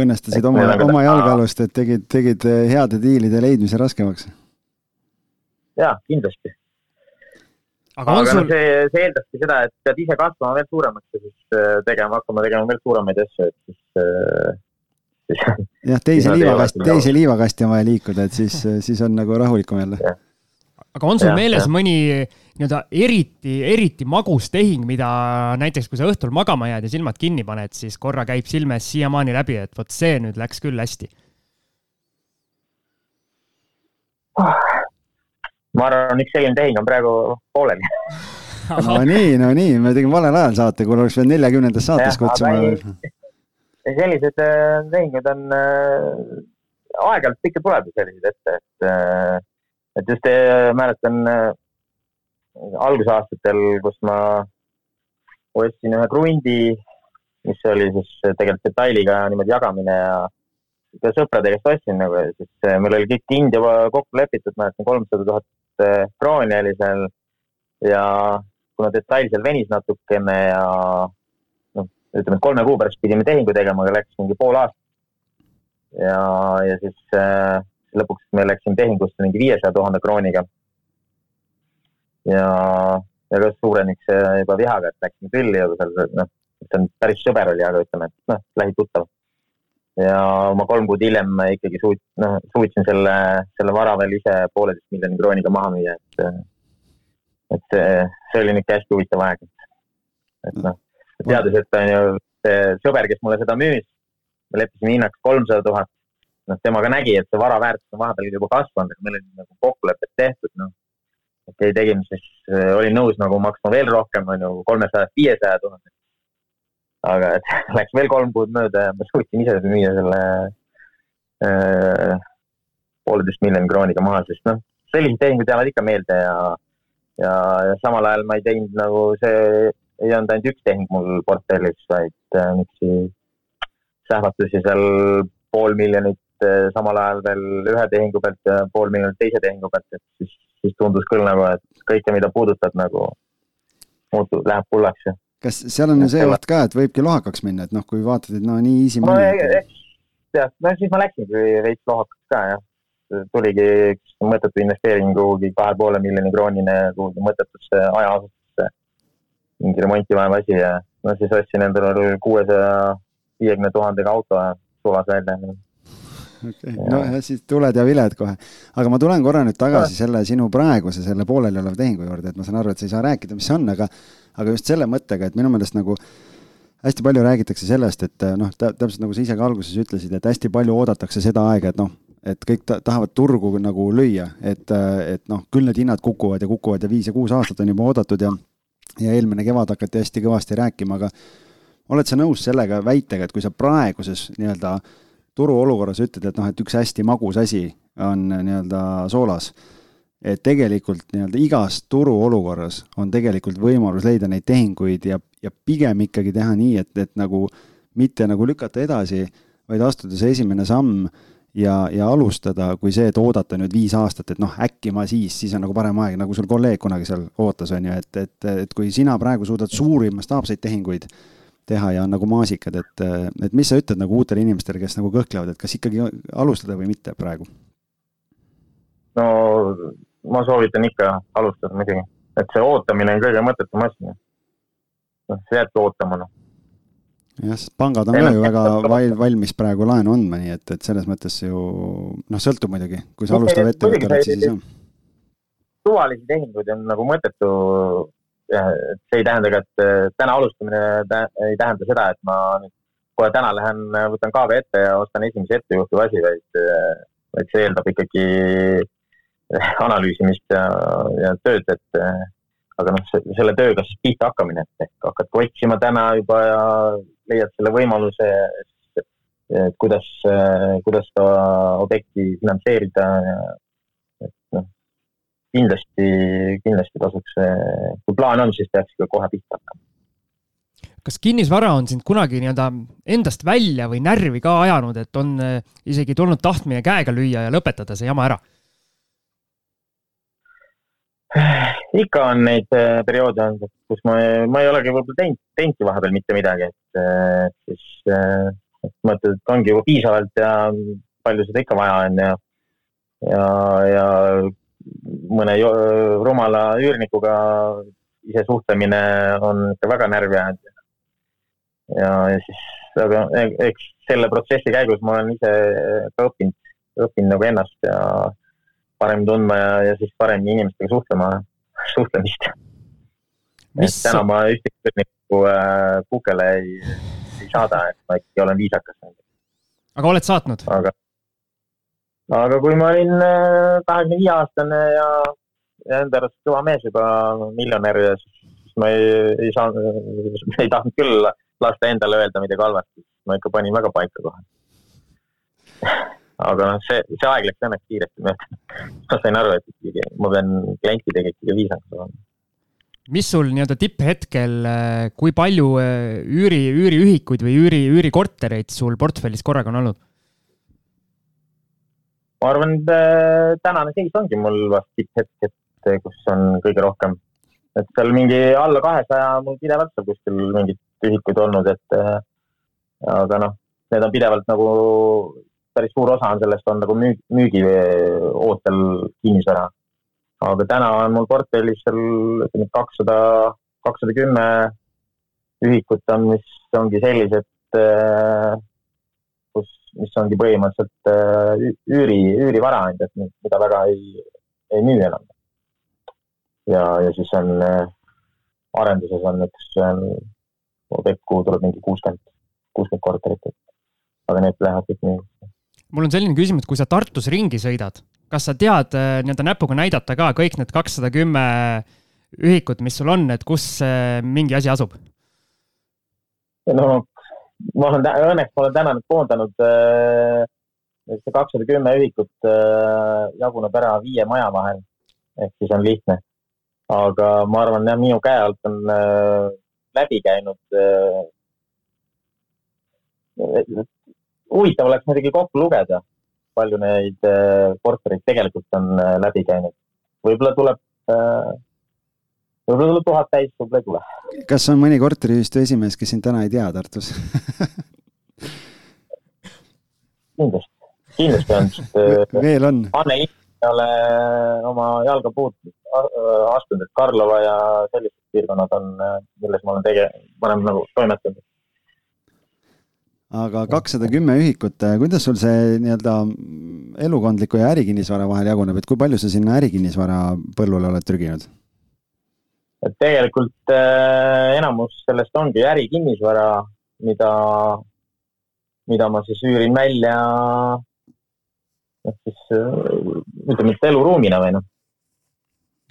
õnnestusid oma, oma jalgealust, et tegid, tegid heade diilide leidmise raskemaks? jaa, kindlasti aga, aga sul... no see, see eeldaski seda, et pead ise kasvama veel suuremaks ja siis äh, tegema, hakkama tegema veel suuremaid asju, et siis, äh, siis jah, teise liivakasti, teise liivakasti on vaja liikuda, et siis, siis on nagu rahulikum jälle. aga on sul ja, meeles ja. mõni nii-öelda eriti, eriti magus tehing, mida näiteks, kui sa õhtul magama jääd ja silmad kinni paned, siis korra käib silme ees siiamaani läbi, et vot see nüüd läks küll hästi oh.? Ma arvan, üks selline tehing on praegu pooleli no nii, no nii, me tegime valel ajal saate, kuule oleks veel neljakümnendas saates kutsuma. sellised äh, tehingud on äh,, aeg-ajalt ikka tuleb ju selliseid ette, et äh,, et just mäletan algusaastatel, kus ma ostsin ühe krundi, mis oli siis tegelikult detailiga niimoodi jagamine ja sõprade käest ostsin nagu ja siis meil oli kõik hind juba kokku lepitud, mäletan kolmsada tuhat tuhat krooni oli seal ja kuna detail seal venis natukene ja noh, ütleme, et kolme kuu pärast pidime tehingu tegema, aga läks mingi pool aastat. ja, ja siis äh, lõpuks me läksime tehingusse mingi viiesaja tuhande krooniga. ja, ja ka suureniks juba vihaga, et läksime tülli ja seal noh, see on päris sõber oli, aga ütleme, et noh, lähituttav ja ma kolm kuud hiljem ikkagi suut-, noh, suutsin selle, selle vara veel ise pooleteist miljoni krooniga maha müüa, et, et see, see oli niisugune hästi huvitav aeg. et noh, teades, et on ju see sõber, kes mulle seda müüs, me leppisime hinnaks kolmsada tuhat, noh, tema ka nägi, et see vara väärtus on vahepeal juba kasvanud, aga meil oli nagu kokkulepped tehtud, noh. okei okay,, tegime siis, olin nõus nagu maksma veel rohkem, on ju, kolmesajast viiesaja tuhandest aga et läks veel kolm kuud mööda ja ma suutsin ise müüa selle äh, pooleteist miljoni krooniga maha, sest noh, sellised tehingud jäävad ikka meelde ja, ja, ja samal ajal ma ei teinud nagu see, ei olnud ainult üks tehing mul portfellis, vaid äh, niisuguseid sähvatusi seal pool miljonit äh, samal ajal veel ühe tehingu pealt ja pool miljonit teise tehingu pealt, et siis, siis tundus küll nagu, et kõike, mida puudutad nagu muutub, läheb pullaks ja kas seal on ju see oht ka, et võibki lohakaks minna, et noh, kui vaatad, et no nii easy no, eks jah, no siis ma läksingi veits lohakaks ka jah. tuligi üks mõttetu investeering kuhugi kahe poole miljoni kroonine kuhugi mõttetusse hajaasustusse. mingi remonti vajav asi ja no siis ostsin endale kuuesaja viiekümne tuhandega auto ja sulas välja okay., no ja siis tuled ja viled kohe. aga ma tulen korra nüüd tagasi selle sinu praeguse, selle poolelioleva tehingu juurde, et ma saan aru, et sa ei saa rääkida, mis see on, aga aga just selle mõttega, et minu meelest nagu hästi palju räägitakse sellest, et noh, täpselt nagu sa ise ka alguses ütlesid, et hästi palju oodatakse seda aega, et noh, et kõik ta tahavad turgu nagu lüüa, et, et noh, küll need hinnad kukuvad ja kukuvad ja viis ja kuus aastat on juba oodatud ja ja eelmine kevad hakati hästi kõvasti rääkima, aga oled sa nõus sellega väitega, et kui sa praeguses nii-öelda turuolukorras ütled, et noh, et üks hästi magus asi on nii-öelda soolas. Et tegelikult nii-öelda igas turuolukorras on tegelikult võimalus leida neid tehinguid ja, ja pigem ikkagi teha nii, et, et nagu mitte nagu lükata edasi, vaid astuda see esimene samm ja, ja alustada, kui see, et oodata nüüd viis aastat, et noh, äkki ma siis, siis on nagu parem aeg, nagu sul kolleeg kunagi seal ootas, on ju, et, et, et kui sina praegu suudad suuri mastaapseid tehinguid teha ja on nagu maasikad, et, et mis sa ütled nagu uutele inimestele, kes nagu kõhklevad, et kas ikkagi alustada või mitte praegu? no ma soovitan ikka alustada muidugi, et see ootamine on kõige mõttetum asi. noh, sa jäädki ootama, noh. jah, sest pangad on ka ju väga val-, valmis praegu laenu andma, nii et, et selles mõttes ju noh, sõltub muidugi, kui sa alustav ettevõte oled, siis ei saa. suvalisi tehinguid on nagu mõttetu. See ei tähenda ka, et äh, täna alustamine ei tähenda seda, et ma nüüd kohe täna lähen, võtan kaave ette ja ostan esimese ettejuhtuva asi, vaid, vaid see eeldab ikkagi analüüsimist ja, ja tööd, et aga noh, selle tööga siis pihta hakkamine, et ehk hakkadki otsima täna juba ja leiad selle võimaluse, kuidas, kuidas seda objekti finantseerida ja kindlasti, kindlasti tasuks, kui plaan on, siis peaks ikka kohe pihta hakkama kas kinnisvara on sind kunagi nii-öelda endast välja või närvi ka ajanud, et on eh, isegi tulnud tahtmine käega lüüa ja lõpetada see jama ära? ikka on neid äh, perioode olnud, kus ma, ma ei olegi võib-olla teinud, teinudki vahepeal mitte midagi, et siis äh, mõtled, et ongi juba piisavalt ja palju seda ikka vaja on ja, ja, ja mõne rumala üürnikuga ise suhtlemine on ikka väga närvi ajanud. ja, ja siis, aga e-, eks selle protsessi käigus ma olen ise ka õppinud, õppinud nagu ennast ja paremini tundma ja, ja siis paremini inimestega suhtlema, suhtlemist. täna ma ühtegi nagu äh, kukele ei, ei saada, et ma ikkagi olen viisakas. aga oled saatnud? aga, aga kui ma olin äh, kahekümne viie aastane ja, ja enda arust kõva mees juba, miljonär ja siis, ma ei, ei saanud, ei tahtnud küll lasta endale öelda midagi halvasti, ma ikka panin väga paika kohe aga noh, see, see aeg läks õnneks kiiresti mööda. ma sain aru, et ikkagi ma pean klientidega ikkagi viisakas olema. mis sul nii-öelda tipphetkel, äh, kui palju äh, üüri, üüriühikuid või üüri, üürikortereid sul portfellis korraga on olnud? Ma arvan, et äh, tänane seis ongi mul vast tipphetk, et kus on kõige rohkem. et seal mingi alla kahesaja mul pidevalt seal kuskil mingid ühikud olnud, et aga noh, need on pidevalt nagu päris suur osa on sellest on nagu müük, müügiootel kinnisvara. aga täna on mul portfellis seal ütleme kakssada, kakssada kümme ühikut on, mis ongi sellised, äh, mis ongi põhimõtteliselt äh, üüri, üürivara ainult, et mida väga ei, ei müü enam. ja, ja siis on äh, arenduses on üks objekt, kuhu tuleb mingi kuuskümmend, kuuskümmend korterit, et aga need lähevad kõik müügisse mul on selline küsimus, kui sa Tartus ringi sõidad, kas sa tead äh, nii-öelda näpuga näidata ka kõik need kakssada kümme ühikut, mis sul on, et kus mingi asi asub? no ma olen, õnneks ma olen täna nüüd koondanud äh, see kakssada kümme ühikut äh, jaguneb ära viie maja vahel. ehk siis on lihtne. aga ma arvan, jah, minu käe alt on läbi käinud huvitav oleks muidugi kokku lugeda, palju neid äh, kortereid tegelikult on äh, läbi käinud. võib-olla tuleb, äh, võib-olla tuleb tuhat täis, võib-olla ei tule. kas on mõni korteriühistu esimees, kes sind täna ei tea Tartus kindlasti, kindlasti on, sest veel on. Anne ei ole oma jalga puud astunud, et Karlova ja sellised piirkonnad on, milles ma olen tege-, olen nagu toimetanud aga kakssada kümme ühikut, äh, kuidas sul see nii-öelda elukondliku ja ärikinnisvara vahel jaguneb, et kui palju sa sinna ärikinnisvara põllule oled trüginud? Et tegelikult äh, enamus sellest ongi ärikinnisvara, mida, mida ma siis üürin välja noh, siis äh, ütleme, et eluruumina või noh.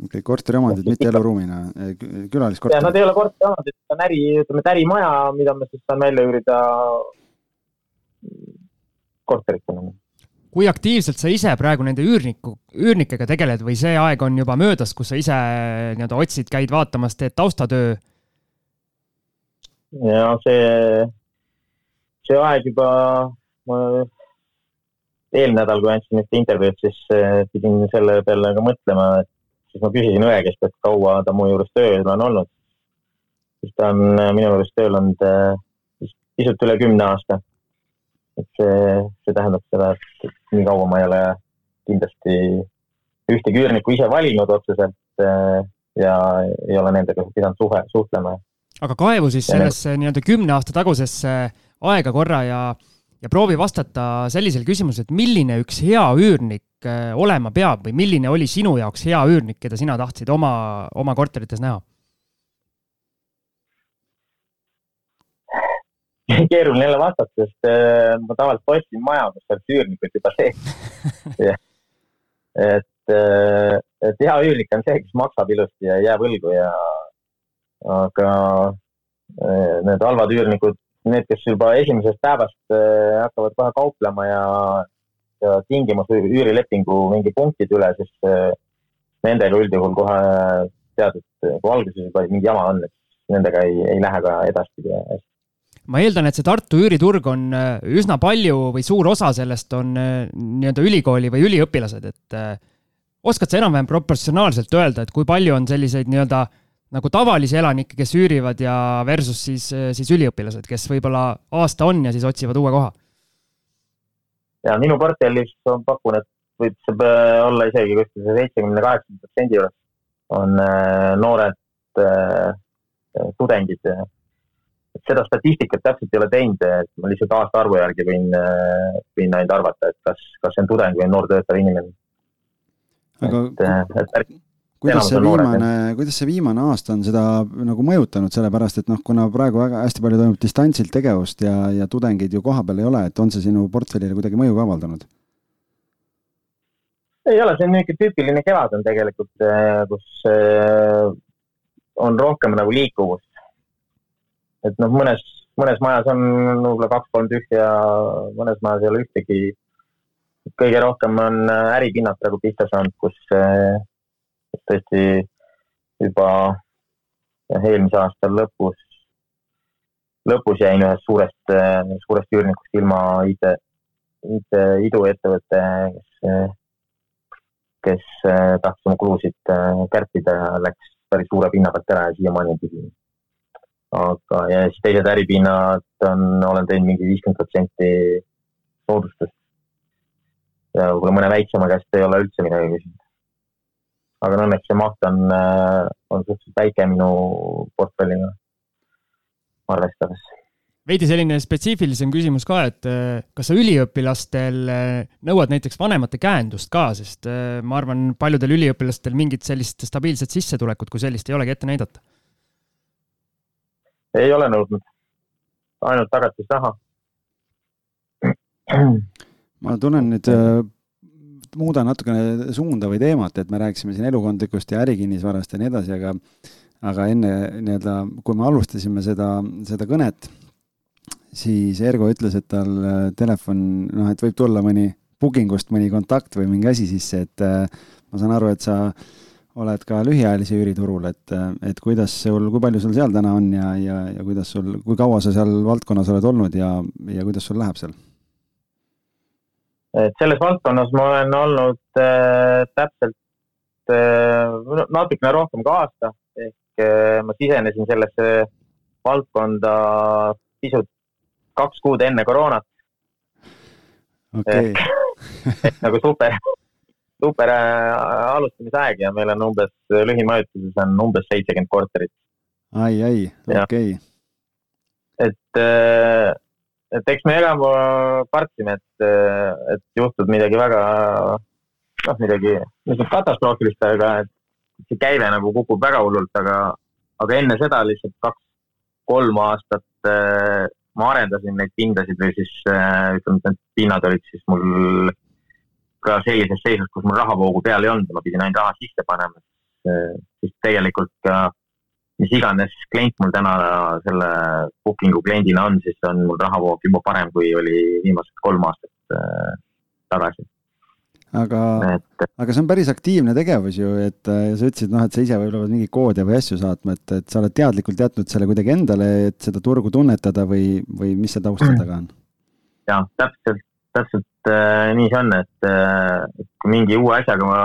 okei okay,, korteriomandid, mitte eluruumina, äh, külaliskorter. Nad ei ole korteriomandid, see on äri, ütleme, et ärimaja, mida ma siis saan välja üürida korteritena. Kui aktiivselt sa ise praegu nende üürniku, üürnikega tegeled või see aeg on juba möödas, kus sa ise nii-öelda otsid, käid vaatamas, teed taustatöö? ja see, see aeg juba, ma eelmine nädal, kui andsin ühte intervjuud, siis eh, pidin selle peale ka mõtlema, et siis ma küsisin õe käest, et kaua ta mu juures tööl on olnud. siis ta on eh, minu juures tööl olnud eh, pisut üle kümne aasta et see, see tähendab seda, et nii kaua ma ei ole kindlasti ühtegi üürnikku ise valinud otseselt äh, ja ei ole nendega pidanud suhe, suhtlema. aga kaevu siis sellesse nii-öelda kümne aasta tagusesse aega korra ja, ja proovi vastata sellisele küsimusele, et milline üks hea üürnik olema peab või milline oli sinu jaoks hea üürnik, keda sina tahtsid oma, oma korterites näha? keeruline jälle vastata, sest äh, ma tavaliselt ostsin maja, kus oleks üürnikud juba sees. Et, äh, et hea üürnik on see, kes maksab ilusti ja ei jää võlgu ja aga äh, need halvad üürnikud, need, kes juba esimesest päevast hakkavad kohe kauplema ja, ja tingimus üürilepingu mingi punktid üle, siis nendega üldjuhul kohe tead, et kui alguses juba mingi jama on, et nendega ei, ei lähe ka edaspidi hästi ma eeldan, et see Tartu üüriturg on äh, üsna palju või suur osa sellest on äh, nii-öelda ülikooli või üliõpilased, et äh, oskad sa enam-vähem proportsionaalselt öelda, et kui palju on selliseid nii-öelda nagu tavalisi elanikke, kes üürivad ja versus siis, siis üliõpilased, kes võib-olla aasta on ja siis otsivad uue koha? ja minu portfellis on pakun, et võib see olla isegi kuskil seitsmekümne, kaheksakümne protsendi juures on noored tudengid seda statistikat täpselt ei ole teinud, et ma lihtsalt aastaarvu järgi võin, võin ainult arvata, et kas, kas see on tudeng või noor töötav inimene. aga et, et, kuidas see viimane, kuidas see viimane aasta on seda nagu mõjutanud, sellepärast et noh, kuna praegu väga hästi palju toimub distantsilt tegevust ja, ja tudengeid ju kohapeal ei ole, et on see sinu portfellile kuidagi mõju ka avaldanud? ei ole, see on niisugune tüüpiline kevad on tegelikult, kus on rohkem nagu liikuvust et noh, mõnes, mõnes majas on võib-olla kaks-kolm tühja, mõnes majas ei ole ühtegi. kõige rohkem on äripinnad praegu pihta saanud, kus tõesti juba eelmise aasta lõpus, lõpus jäin ühest suurest, äh, suurest üürnikust ilma IT, IT iduettevõte, kes, kes äh, tahtis oma kulusid kärpida ja läks päris suure pinna pealt ära ja siiamaani on tühi aga, ja siis teised äripinnad on, olen teinud mingi viiskümmend protsenti soodustust. ja võib-olla mõne väiksema käest ei ole üldse midagi küsinud. aga õnneks see maht on, äh, on suhteliselt väike minu portfelliga arvestades veidi selline spetsiifilisem küsimus ka, et äh, kas sa üliõpilastel äh, nõuad näiteks vanemate käendust ka, sest ma arvan, paljudel üliõpilastel mingit sellist stabiilset sissetulekut kui sellist ei olegi ette näidata ei ole nõudnud, ainult tagatisraha. ma tunnen nüüd äh,, muudan natukene suunda või teemat, et me rääkisime siin elukondlikust ja ärikinnisvarast ja nii edasi, aga aga enne nii-öelda, kui me alustasime seda, seda kõnet, siis Ergo ütles, et tal äh, telefon, noh, et võib tulla mõni booking ust mõni kontakt või mingi asi sisse, et äh, ma saan aru, et sa oled ka lühiajalise üüriturul, et, et kuidas sul, kui palju sul seal täna on ja, ja, ja kuidas sul, kui kaua sa seal valdkonnas oled olnud ja, ja kuidas sul läheb seal? et selles valdkonnas ma olen olnud äh, täpselt äh, natukene rohkem kui aasta, ehk äh, ma sisenesin sellesse valdkonda pisut kaks kuud enne koroonat. Okay.. nagu super super äh, alustamisaeg ja meil on umbes, lühimajutuses on umbes seitsekümmend korterit. ai, ai, okei okay.. et, äh, et eks me elame, kartsime, et, äh, et juhtub midagi väga, noh, midagi, midagi katastroofilist, aga see käive nagu kukub väga hullult, aga, aga enne seda lihtsalt kaks-kolm aastat ma arendasin neid pindasid või siis ütleme, et need pinnad olid siis mul ka sellises seisus, kus mul rahavoogu peal ei olnud ja ma pidin ainult raha sisse panema, siis tegelikult ka mis iganes klient mul täna selle booking'u kliendina on, siis on mul rahavoog juba parem, kui oli viimased kolm aastat äh, tagasi. aga, aga see on päris aktiivne tegevus ju, et äh, sa ütlesid, noh, et sa ise võib-olla pead mingeid koode või asju saatma, et, et sa oled teadlikult jätnud selle kuidagi endale, et seda turgu tunnetada või, või mis seal taga on? jah, täpselt, täpselt äh, nii see on, et äh, kui mingi uue asjaga,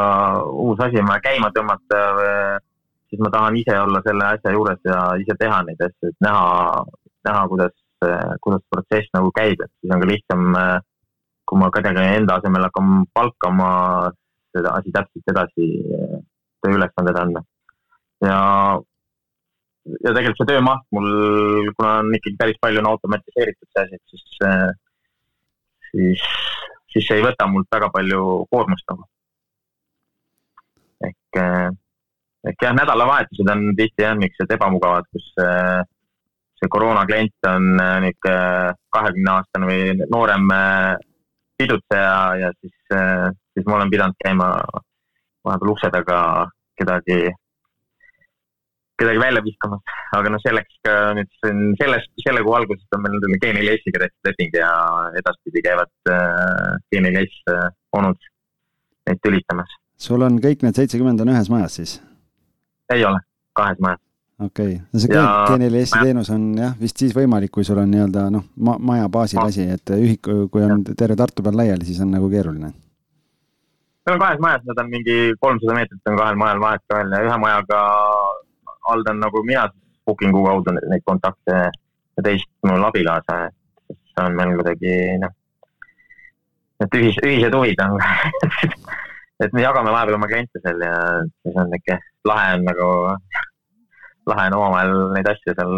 uus asi on vaja käima tõmmata, siis ma tahan ise olla selle asja juures ja ise teha neid asju, et näha, näha, kuidas, kuidas protsess nagu käib, et siis on ka lihtsam, äh, kui ma kedagi enda asemel hakkan palkama, seda asi täpselt edasi äh, tööülesanded anda. ja, ja tegelikult see töömaht mul, kuna on ikkagi päris palju on automatiseeritud see asi, et siis äh, siis, siis see ei võta mult väga palju koormust nagu. ehk, ehk jah, nädalavahetused on tihti jah, niisugused ebamugavad, kus see koroona klient on niisugune kahekümne aastane või noorem pidutseja ja siis, siis ma olen pidanud käima vahepeal ukse taga kedagi kedagi välja viskamas, aga noh, selleks ka nüüd sellest, selle kuu algusest on meil nendele G4S-iga tehtud leping ja edaspidi käivad äh, G4S äh, onud neid tülitamas. sul on kõik need seitsekümmend on ühes majas siis? ei ole, kahes majas. okei okay., no see ja... G4S-i teenus on jah, vist siis võimalik, kui sul on nii-öelda noh ma, maja baasil ma... asi, et ühik, kui on terve Tartu peal laiali, siis on nagu keeruline meil on kahes majas, need on mingi kolmsada meetrit on kahel majal vahet ka veel ja ühe majaga haldan nagu mina Booking'u kaudu neid kontakte ja teist mul abikaasa, et see on meil kuidagi noh, et ühis, ühised huvid on et me jagame vahepeal oma kliente seal ja siis on niisugune lahe on nagu, lahe on omavahel neid asju seal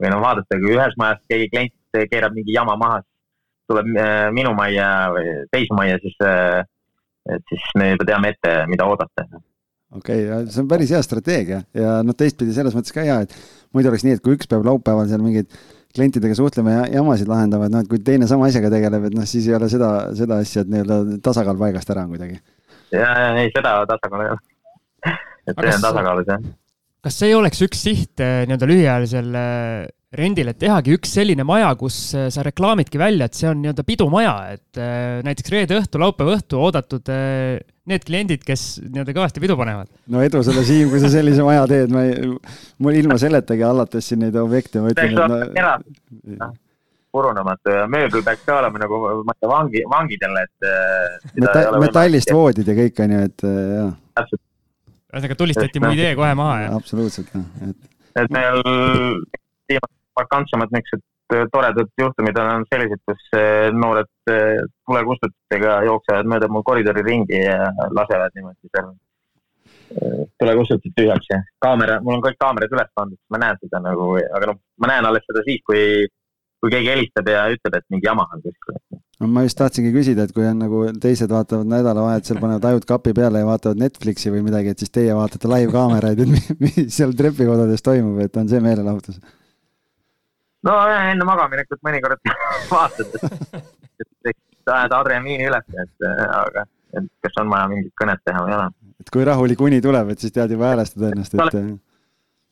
või noh, vaadata, kui ühes majas keegi klient keerab mingi jama maha, tuleb äh, minu majja või teise majja, siis, äh, et siis me juba teame ette, mida oodata okei okay,, see on päris hea strateegia ja noh, teistpidi selles mõttes ka hea, et muidu oleks nii, et kui üks peab laupäeval seal mingeid klientidega suhtlema ja jamasid lahendama, et noh, et kui teine sama asjaga tegeleb, et noh, siis ei ole seda, seda asja, et nii-öelda tasakaal paigast ära on kuidagi. ja, ja ei, seda tasakaalu ei ole. et see on tasakaalus jah. kas see ei oleks üks siht eh, nii-öelda lühiajalisel eh, rendil, et tehagi üks selline maja, kus eh, sa reklaamidki välja, et see on nii-öelda pidumaja, et näiteks reede õhtu, laupäeva õhtu oodatud need kliendid, kes nii-öelda kõvasti pidu panevad. no edu sulle, Siim, kui sa sellise maja teed, ma ei, mul ilma selletagi allates siin neid objekte, ma ütlen, et no. purunematu ja mööbel peaks ka olema nagu vangi, vangidele, et äh, Meta. metallist voodid ja kõik on ju, et äh, jah. ühesõnaga tulistati mu idee kohe maha, jah? absoluutselt, jah, et. et meil viimased markantsemad niisugused Äh, toredad juhtumid on sellised, kus äh, noored äh, tulekustutitega jooksevad mööda mu koridori ringi ja lasevad niimoodi seal tulekustutit tühjaks ja kaamera, mul on kõik kaamerad üles pandud, ma näen seda nagu, aga noh, ma näen alles seda siis, kui, kui keegi helistab ja ütleb, et mingi jama on kuskil. no ma just tahtsingi küsida, et kui on nagu teised vaatavad nädalavahetusel, panevad ajud kapi peale ja vaatavad Netflixi või midagi, et siis teie vaatate live-kaameraid, et mis seal trepikodades toimub, et on see meelelahutus no enne magaminekut mõnikord vaatad, et ajad adrenaliini üles, et aga et kas on vaja mingit kõnet teha või ei ole. et kui rahulik uni tuleb, et siis tead juba häälestada ennast, et.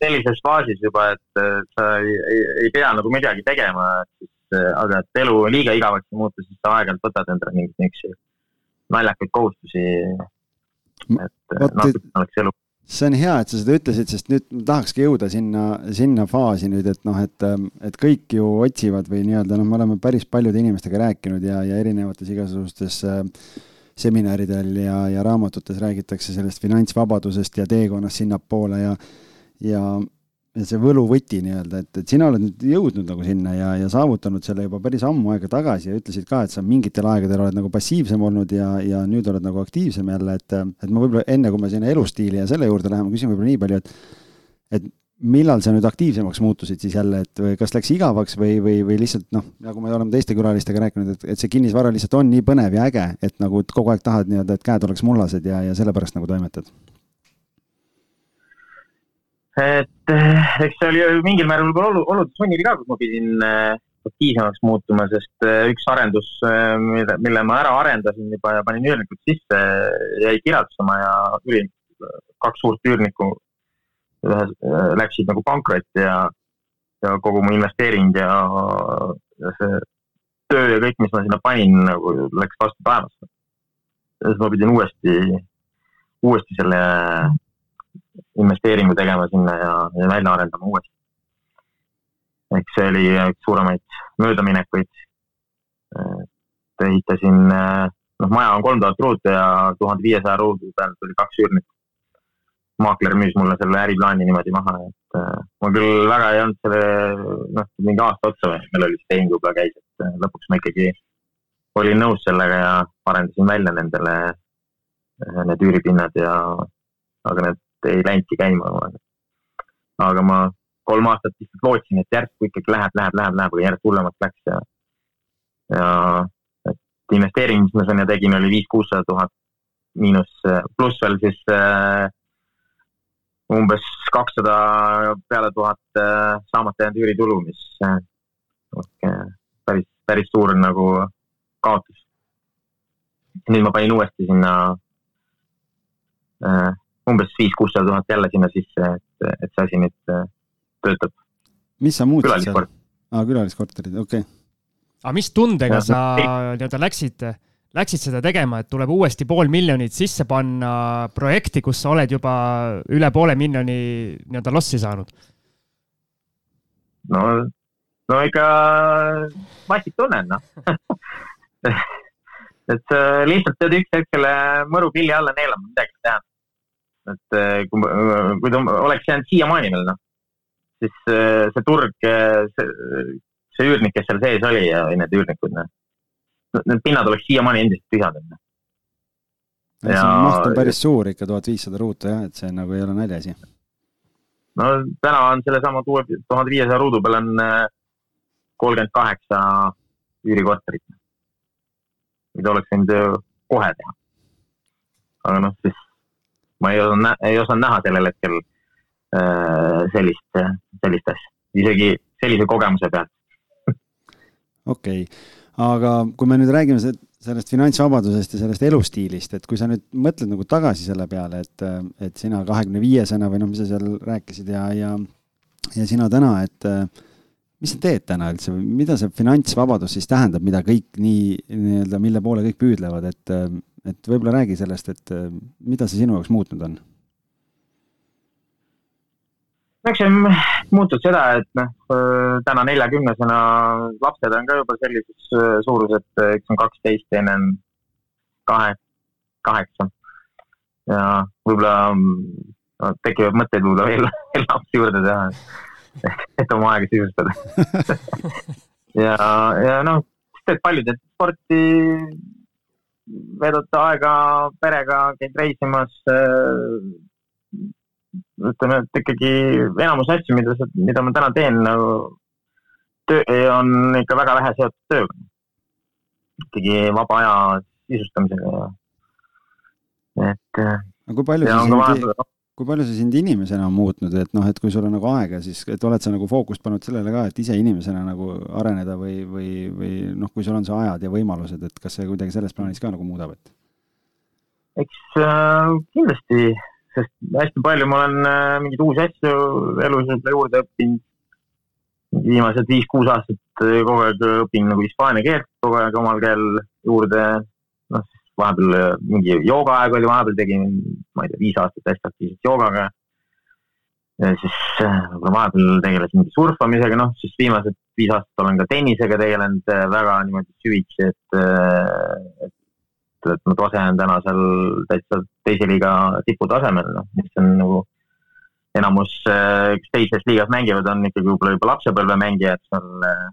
sellises faasis juba, et sa ei, ei, ei pea nagu midagi tegema, siis aga et elu liiga igavaks ei muutu, siis sa aeg-ajalt võtad endale mingeid niisuguseid naljakaid kohustusi. et natuke oleks elu see on hea, et sa seda ütlesid, sest nüüd tahakski jõuda sinna, sinna faasi nüüd, et noh, et, et kõik ju otsivad või nii-öelda noh, me oleme päris paljude inimestega rääkinud ja, ja erinevates igasugustes äh, seminaridel ja, ja raamatutes räägitakse sellest finantsvabadusest ja teekonnast sinnapoole ja, ja see võluvõti nii-öelda, et, et sina oled nüüd jõudnud nagu sinna ja, ja saavutanud selle juba päris ammu aega tagasi ja ütlesid ka, et sa mingitel aegadel oled nagu passiivsem olnud ja, ja nüüd oled nagu aktiivsem jälle, et, et ma võib-olla enne, kui me sinna elustiili ja selle juurde läheme, küsin võib-olla nii palju, et, et millal sa nüüd aktiivsemaks muutusid siis jälle, et või kas läks igavaks või, või, või lihtsalt noh, nagu me oleme teiste külalistega rääkinud, et, et see kinnisvara lihtsalt on nii põnev ja äge, et nagu kogu aeg tahad nii-öelda, et käed oleks mullased ja, ja sellepärast nagu toimetad et eh, eks see oli mingil määral võib-olla olud sunnil ka, kus ma pidin eh, aktiivsemaks muutuma, sest eh, üks arendus, mille, mille ma ära arendasin juba ja panin üürnikud sisse, jäi kirjastama ja üürnik, kaks suurt üürnikku ühes, läksid nagu pankrotti ja, ja kogu mu investeering ja, ja see töö ja kõik, mis ma sinna panin, nagu läks vastu taevasse. siis ma pidin uuesti, uuesti selle investeeringu tegema sinna ja, ja välja arendama uuesti. eks see oli üks suuremaid möödaminekuid. ehitasin, noh, maja on kolm tuhat ruutu ja tuhande viiesaja ruudu peal tuli kaks üürnikku. maakler müüs mulle selle äriplaani niimoodi maha, et äh, ma küll väga ei olnud selle, noh, mingi aasta otsa või, meil oli see tehing võib-olla käis, et äh, lõpuks ma ikkagi olin nõus sellega ja arendasin välja nendele äh, need üüripinnad ja, aga need ei läinudki käima. aga ma kolm aastat lihtsalt lootsin, et järsku ikkagi läheb, läheb, läheb, läheb, aga järjest hullemaks läks ja, ja investeering, mis ma sinna tegin, oli viis-kuussada tuhat miinus, pluss veel siis äh, umbes kakssada peale tuhat äh, saamata jäänud üüritulu, mis äh, päris, päris suur nagu kaotus. nüüd ma panin uuesti sinna äh, umbes viis-kuussada tuhat jälle sinna sisse, et, et see asi nüüd äh, töötab. mis sa muutsid seal? aa, külaliskorterid, okei okay. aga mis tundega ja, sa nii-öelda läksid, läksid seda tegema, et tuleb uuesti pool miljonit sisse panna projekti, kus sa oled juba üle poole miljoni nii-öelda lossi saanud? no, no ikka vastik tunne on, noh et äh, lihtsalt pead üks hetk selle mõru pilli alla neelama, midagi ei teha. Et äh, kui, kui ta oleks jäänud siiamaani veel, noh, siis äh, see turg, äh, see, üürnik, kes seal sees oli ja need üürnikud, noh, need pinnad oleks siiamaani endiselt tühjad. ja see maht on päris suur ikka, tuhat viissada ruutu jah, et see nagu ei ole naljaasi. no täna on sellesama tuhande viiesaja ruudu peal on äh, kolmkümmend kaheksa üürikorterit, mida oleks võinud kohe teha. aga noh, siis ma ei osanud, ei osanud näha sellel hetkel Äh, sellist, sellist asja, isegi sellise kogemuse pealt. okei okay., aga kui me nüüd räägime sellest finantsvabadusest ja sellest elustiilist, et kui sa nüüd mõtled nagu tagasi selle peale, et, et sina kahekümne viiesena või noh, mis sa seal rääkisid ja, ja, ja sina täna, et mis sa teed täna üldse või mida see finantsvabadus siis tähendab, mida kõik nii nii-öelda, mille poole kõik püüdlevad, et, et võib-olla räägi sellest, et mida see sinu jaoks muutnud on eks see on muutunud seda, et noh, täna neljakümnesena lapsed on ka juba sellises äh, suuruses, et äh, üks on kaksteist, teine on kahe, kaheksa. ja võib-olla no, tekivad mõtteid võib-olla veel, veel lapsi juurde teha, et oma aega sisustada ja, ja noh, teed palju, teed sporti, veedad aega perega, käid reisimas ütleme, et ikkagi enamus asju, mida, mida ma täna teen nagu töö, on ikka väga vähe seotud tööga. ikkagi vaba aja sisustamisega ja et. aga kui palju see sind, kui palju see sind inimesena on muutnud, et noh, et kui sul on nagu aega, siis et oled sa nagu fookust pannud sellele ka, et ise inimesena nagu areneda või, või, või noh, kui sul on see ajad ja võimalused, et kas see kuidagi selles plaanis ka nagu muudab, et? eks äh, kindlasti sest hästi palju ma olen äh, mingeid uusi asju elus juurde õppinud. viimased viis-kuus aastat äh, kogu aeg õpin nagu hispaania keelt, kogu aeg omal keel juurde. noh, vahepeal äh, mingi joogaaeg oli, vahepeal tegin, ma ei tea, viis aastat hästi aktiivselt joogaga. siis võib-olla vahepeal tegelesin mingi surfamisega, noh, siis viimased viis aastat olen ka tennisega tegelenud väga niimoodi süvitsi, et, et et mu tase on täna seal täitsa teise liiga tiputasemel, noh, mis on nagu enamus, äh, kes teises liigas mängivad, on ikkagi võib-olla juba lapsepõlvemängijad seal. Äh,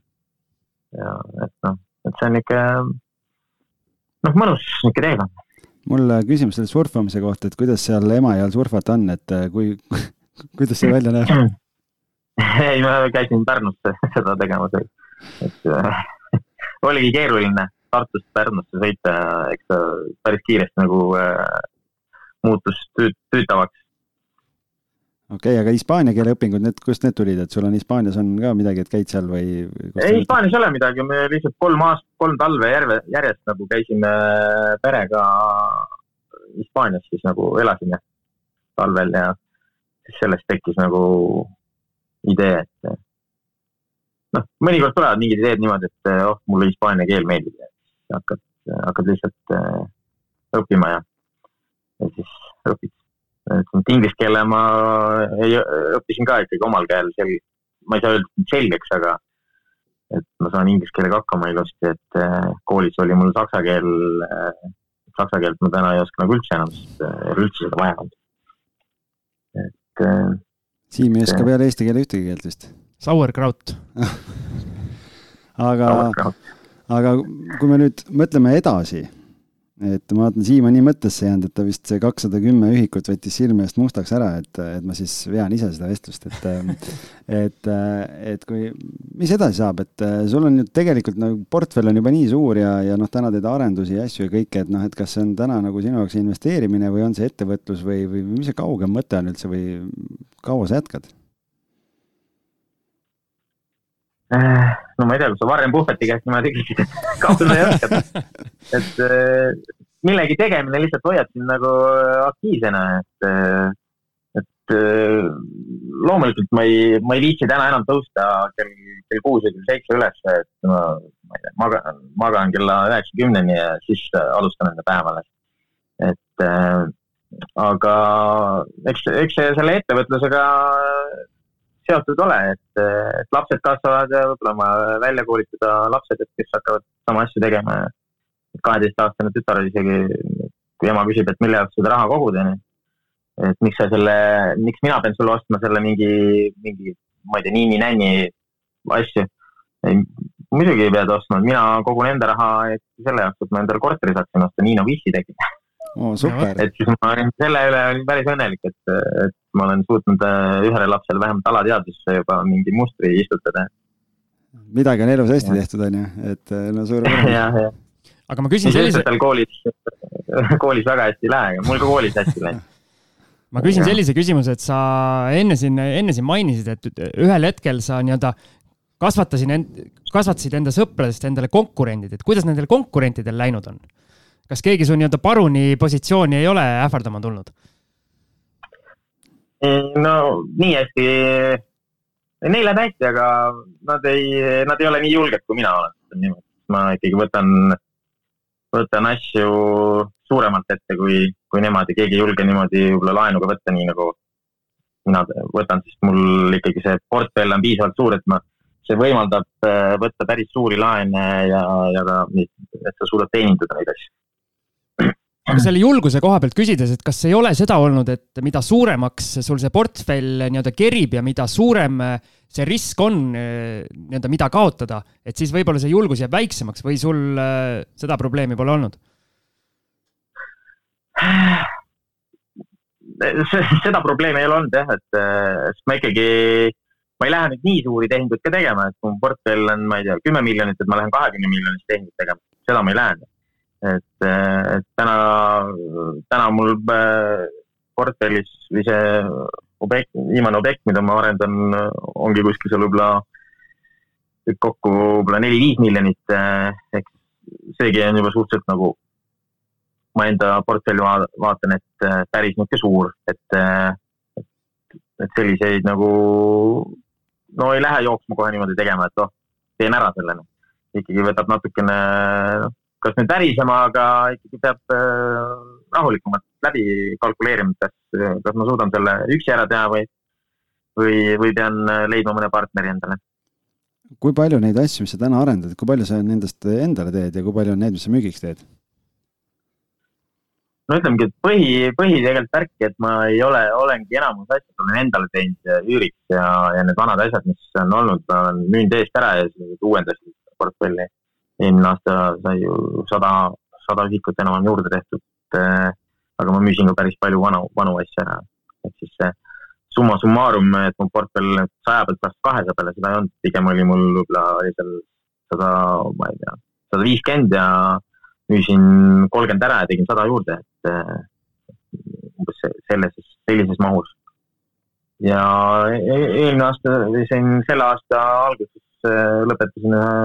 ja et noh, et see on ikka noh, mõnus niisugune teekond. mul küsimus selle surfamise kohta, et kuidas seal Emajõel surfata on, et äh, kui, kuidas see välja näeb? ei, ma käisin Pärnus seda tegemas, et oligi keeruline Tartust Pärnusse sõita eks ta päris kiiresti nagu äh, muutus tüüt-, tüütavaks. Okei okay,, aga hispaania keele õpingud, need, kust need tulid, et sul on Hispaanias on ka midagi, et käid seal või? ei, Hispaanias ei ole midagi, me lihtsalt kolm aastat, kolm talve järve, järjest nagu käisime perega Hispaanias siis nagu elasime talvel ja siis sellest tekkis nagu idee, et noh, mõnikord tulevad mingid ideed niimoodi, et oh, mulle hispaania keel meeldib ja hakkad, hakkad lihtsalt äh, õppima ja, ja siis õpid. Et inglise keele ma ei, õppisin ka ikkagi omal käel sel-, ma ei saa öelda selgeks, aga et ma saan inglise keelega hakkama ilusti, et äh, koolis oli mul saksa keel, äh, saksa keelt ma täna ei oska nagu üldse enam, sest ei ole üldse seda vaja olnud. et Siim ei oska peale eesti keele ühtegi keelt vist? Sauerkraut aga aga kui me nüüd mõtleme edasi, et ma vaatan, Siim on nii mõttesse jäänud, et ta vist see kakssada kümme ühikut võttis silme eest mustaks ära, et, et ma siis vean ise seda vestlust, et et, et kui, mis edasi saab, et sul on ju tegelikult nagu portfell on juba nii suur ja, ja noh, täna teed arendusi ja asju ja kõike, et noh, et kas see on täna nagu sinu jaoks investeerimine või on see ettevõtlus või, või mis see kaugem mõte on üldse või kaua sa jätkad? Äh, no ma ei tea, kui sa Warren Buffetti käest niimoodi küsid, et kaua sa jätkad. et äh, millegi tegemine lihtsalt hoiab sind nagu aktiivsena, et, äh, et loomulikult ma ei, ma ei viitsi täna enam tõusta kell, kell kuus või kell seitse üles, et ma, ma ei tea, magan, magan kella üheksakümneni ja siis alustan enda päeva alles. et äh, aga eks, eks see selle ettevõtlusega seotud ole, et, et lapsed kasvavad ja võib-olla vaja välja koolitada lapsed, et kes hakkavad sama asju tegema. kaheteistaastane tütar isegi, kui ema küsib, et mille jaoks seda raha kogud, onju. et miks sa selle, miks mina pean sulle ostma selle mingi, mingi, ma ei tea, niini-nänni asju. muidugi ei pea ostma, mina kogun enda raha selle jaoks, et ma endale korteri saaksin osta, nii nagu issi tegi oh,. et siis ma olin selle üle olin päris õnnelik, et, et ma olen suutnud äh, ühele lapsele vähemalt alateadvusse juba mingi mustri istutada. midagi on elus hästi tehtud, on ju, et äh, no suur tänu. aga ma küsin sellise. tal koolis, koolis väga hästi ei lähe, aga mul ka koolis hästi ei läinud ma küsin sellise küsimuse, et sa enne siin, enne siin mainisid, et ühel hetkel sa nii-öelda kasvatasid end, kasvatasid enda sõpradest endale konkurendid, et kuidas nendel konkurentidel läinud on? Kas keegi su nii-öelda paruni positsiooni ei ole ähvardama tulnud? no nii hästi, neil läheb hästi, aga nad ei, nad ei ole nii julged, kui mina olen. ma ikkagi võtan, võtan asju suuremalt ette kui, kui nemad ja keegi ei julge niimoodi võib-olla laenu ka võtta, nii nagu mina võtan, sest mul ikkagi see portfell on piisavalt suur, et ma, see võimaldab äh, võtta päris suuri laene ja, ja ka, et sa suudad teenindada neid asju aga selle julguse koha pealt küsides, et kas ei ole seda olnud, et mida suuremaks sul see portfell nii-öelda kerib ja mida suurem see risk on nii-öelda, mida kaotada, et siis võib-olla see julgus jääb väiksemaks või sul seda probleemi pole olnud? seda probleemi ei ole olnud jah, et sest ma ikkagi, ma ei lähe nüüd nii suuri tehinguid ka tegema, et kui mu portfell on, ma ei tea, kümme miljonit, et ma lähen kahekümne miljonist tehingut tegema, seda ma ei lähe et, et täna, täna mul äh, portfellis või see objekt, viimane objekt, mida ma arendan, ongi kuskil seal võib-olla kokku võib-olla neli-viis miljonit. Äh, ehk seegi on juba suhteliselt nagu, ma enda portfelli vaatan, et äh, päris niisugune suur, et, et, et selliseid nagu, no ei lähe jooksma kohe niimoodi tegema, et oh, teen ära selle. Noh. ikkagi võtab natukene noh kas nüüd värisema, aga ikkagi peab äh, rahulikumalt läbi kalkuleerima, et kas, kas ma suudan selle üksi ära teha või, või, või pean äh, leidma mõne partneri endale. kui palju neid asju, mis sa täna arendad, kui palju sa nendest endale teed ja kui palju on need, mis sa müügiks teed? no ütlemegi, et põhi, põhi tegelikult värki, et ma ei ole, olengi enamus asjad olen endale teinud üüriks ja, ja need vanad asjad, mis on olnud, olen müünud eest ära ja siis uuendasin portfelli eelmine aasta sai ju sada, sada ühikut enam-vähem juurde tehtud. Eh, aga ma müüsin ka päris palju vanu, vanu asju ära. ehk siis summa summarum, et mu portfell saja pealt kasvas kahesaja peale, seda ei olnud, pigem oli mul võib-olla oli seal sada, ma ei tea, sada viiskümmend ja müüsin kolmkümmend ära ja tegin sada juurde, et eh, umbes selles, sellises mahus. ja e-, eelmine aasta, siin selle aasta alguses eh, lõpetasin ühe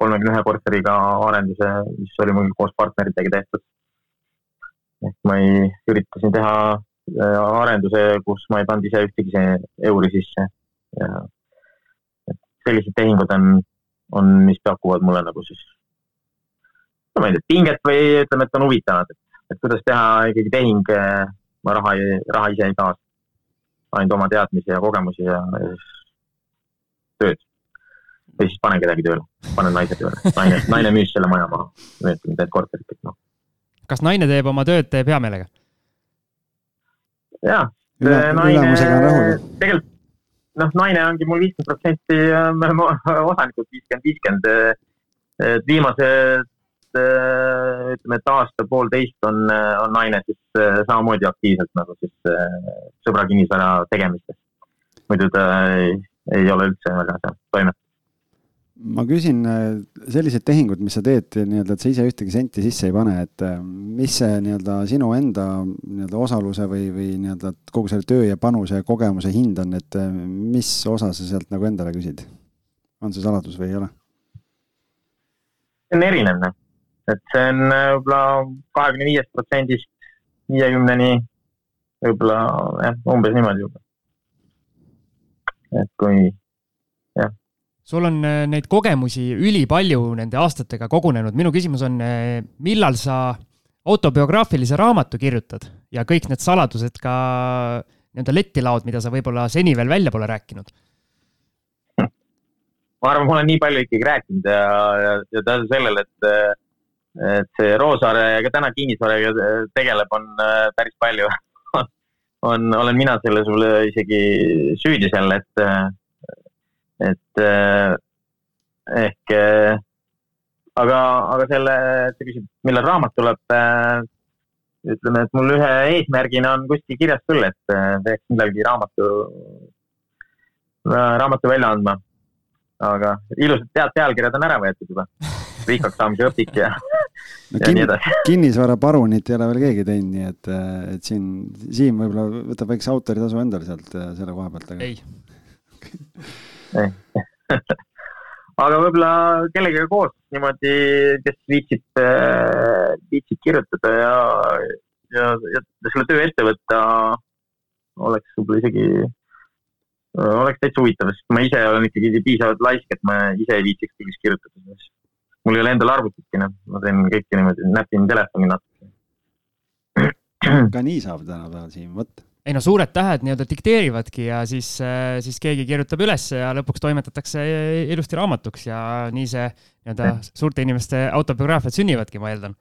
kolmekümne ühe korteriga arenduse, mis oli mul koos partneritega tehtud. ehk ma ei, üritasin teha äh, arenduse, kus ma ei pannud ise ühtegi euri sisse. Ja sellised tehingud on, on, mis pakuvad mulle nagu siis, no ma ei tea, pinget või ütleme, et on huvitavad, et, et kuidas teha ikkagi tehing, äh, ma raha, raha ise ei saa, ainult oma teadmisi ja kogemusi ja, ja siis tööd või siis panen kedagi tööle, panen naise tööle, naine, naine müüs selle maja maha, teed korterit, et noh. kas naine teeb oma tööd, teeb hea meelega? jaa, naine, tegelikult noh, naine ongi mul viiskümmend protsenti, me oleme osanikud viiskümmend, viiskümmend. et viimased ütleme, et aasta-poolteist on, on naine siis samamoodi aktiivselt nagu siis sõbra kinnisvara tegemistes. muidu ta ei, ei ole üldse väga seal toimetatud ma küsin äh, sellised tehingud, mis sa teed nii-öelda, et sa ise ühtegi senti sisse ei pane, et äh, mis see nii-öelda sinu enda nii-öelda osaluse või, või nii-öelda kogu selle töö ja panuse ja kogemuse hind on, et äh, mis osa sa sealt nagu endale küsid? on see saladus või ei ole? see on erinev, noh. et see on võib-olla kahekümne viiest protsendist viiekümneni, võib-olla jah, umbes niimoodi juba. et kui sul on äh, neid kogemusi ülipalju nende aastatega kogunenud, minu küsimus on, äh, millal sa autobiograafilise raamatu kirjutad ja kõik need saladused ka nii-öelda letti laod, mida sa võib-olla seni veel välja pole rääkinud? ma arvan, ma olen nii palju ikkagi rääkinud ja, ja, ja tänu sellele, et, et see Roosaare ja ka täna kinnisvaraga tegeleb, on äh, päris palju on, olen mina selles isegi süüdi seal, et et eh, ehk eh, aga, aga selle, sa küsid, millal raamat tuleb. Eh, ütleme, et mul ühe eesmärgina on kuskil kirjas küll, et peaks millalgi raamatu, raamatu välja andma. aga ilusad tead pealkirjad on ära võetud juba. rikkaks saamise õpik ja no, ja nii edasi. kinnisvaraparunit ei ole veel keegi teinud, nii et, et siin Siim võib-olla võtab väikse autoritasu endale sealt selle koha pealt, aga. ei aga võib-olla kellegagi koos niimoodi, kes viitsib, äh, viitsib kirjutada ja, ja, ja selle töö ette võtta, oleks võib-olla isegi, oleks täitsa huvitav, sest ma ise olen ikkagi piisavalt laisk, et ma ise ei viitsiks kõigist kirjutada. mul ei ole endal arvutitki, noh, ma teen kõike niimoodi, näpin telefoni natuke. ka nii saab tänapäeval, Siim, vot ei no suured tähed nii-öelda dikteerivadki ja siis, äh, siis keegi kirjutab üles ja lõpuks toimetatakse ilusti raamatuks ja nii see nii-öelda suurte inimeste autobiograafiad sünnivadki, ma eeldan.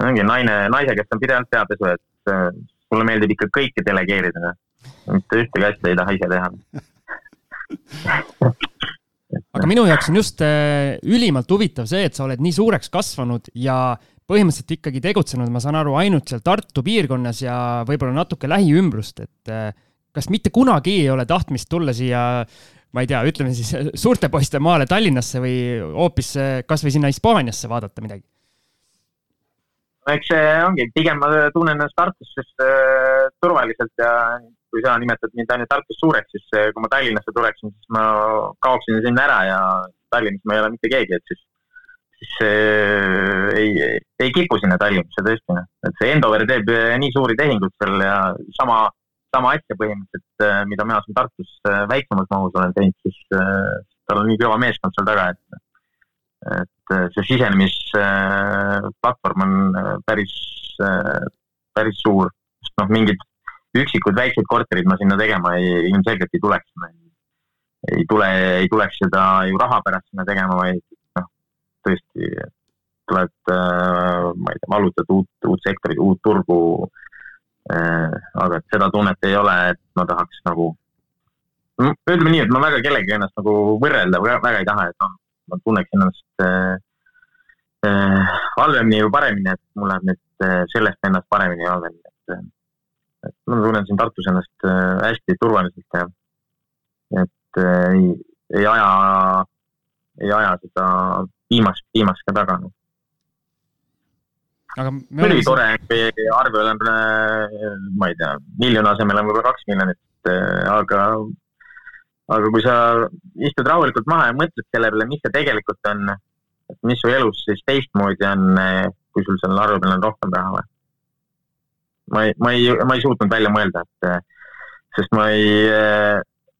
ongi naine, naise käest on pidevalt peapesu, et äh, mulle meeldib ikka kõike delegeerida, noh. mitte ühtegi asja ei taha ise teha aga minu jaoks on just äh, ülimalt huvitav see, et sa oled nii suureks kasvanud ja põhimõtteliselt ikkagi tegutsenud, ma saan aru, ainult seal Tartu piirkonnas ja võib-olla natuke lähiümbrust, et äh, kas mitte kunagi ei ole tahtmist tulla siia ma ei tea, ütleme siis suurte poiste maale Tallinnasse või hoopis äh, kasvõi sinna Hispaaniasse vaadata midagi? eks see ongi, pigem ma tunnen ennast Tartus äh, turvaliselt ja kui sa nimetad mind ainult Tartus suureks, siis äh, kui ma Tallinnasse tuleksin, siis ma kaoksin sinna ära ja Tallinnas ma ei ole mitte keegi, et siis siis äh, ei, ei kipu sinna Tallinnasse tõesti, noh. et see Endover teeb äh, nii suuri tehinguid seal ja sama, sama asja põhimõtteliselt, äh, mida mina siin Tartus äh, väiksemas mahus olen teinud, siis tal on nii kõva meeskond seal taga, et, et see sisenemisplatvorm on päris, päris suur, sest noh, mingid üksikud väiksed korterid ma sinna tegema ei, ilmselgelt ei tuleks. ei tule, ei tuleks seda ju raha pärast sinna tegema, vaid tõesti tuled, äh, ma ei tea, vallutad uut, uut sektorit, uut turgu. Äh, aga et seda tunnet ei ole, et ma tahaks nagu, ütleme nii, et ma väga kellegagi ennast nagu võrrelda väga ei taha, et noh, ma tunneks ennast äh, äh, halvemini või paremini, et mul läheb nüüd sellest ennast paremini ja halvemini, et, et ma tunnen siin Tartus ennast hästi turvaliselt ja et ei, ei aja, ei aja seda viimast, viimast ka taga. aga muidugi tore, kui arvel on, ma ei tea, miljoni asemel on võib-olla kaks miljonit, aga, aga kui sa istud rahulikult maha ja mõtled selle peale, mis see tegelikult on, et mis su elus siis teistmoodi on, kui sul seal arve peal on rohkem raha või? ma ei, ma ei, ma ei suutnud välja mõelda, et sest ma ei,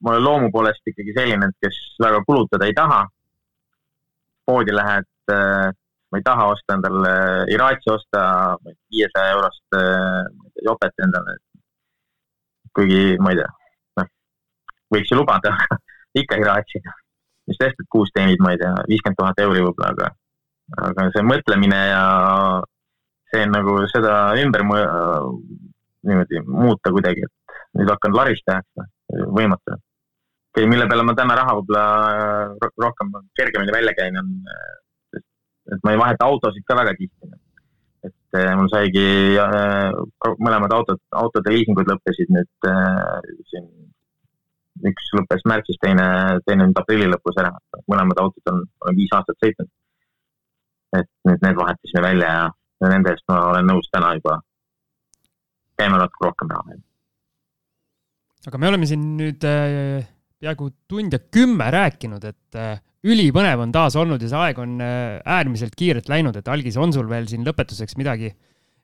ma olen loomu poolest ikkagi selline, et kes väga kulutada ei taha poodi lähed, äh, ma ei taha osta endale Iraatsi osta viiesaja eurost äh, jopet endale. kuigi ma ei tea, noh, võiks ju lubada ikka Iraatsi, mis sest, et kuus teenid, ma ei tea, viiskümmend tuhat euri võib-olla, aga, aga see mõtlemine ja see nagu seda ümber niimoodi muuta kuidagi, et nüüd hakkan laristajaks, võimatu okay,, mille peale ma täna raha võib-olla rohkem, kergemini välja käin, on et ma ei vaheta autosid ka väga tihti. et äh, mul saigi äh, mõlemad autod, autode liisingud lõppesid nüüd äh, siin, üks lõppes märtsis, teine, teine nüüd aprilli lõpus ära. mõlemad autod on, olen viis aastat sõitnud. et nüüd need vahetasime välja ja, ja nende eest ma olen nõus täna juba käima natuke rohkem raha. aga me oleme siin nüüd peaaegu tund ja kümme rääkinud, et ülipõnev on taas olnud ja see aeg on äh, äärmiselt kiirelt läinud, et Algis, on sul veel siin lõpetuseks midagi,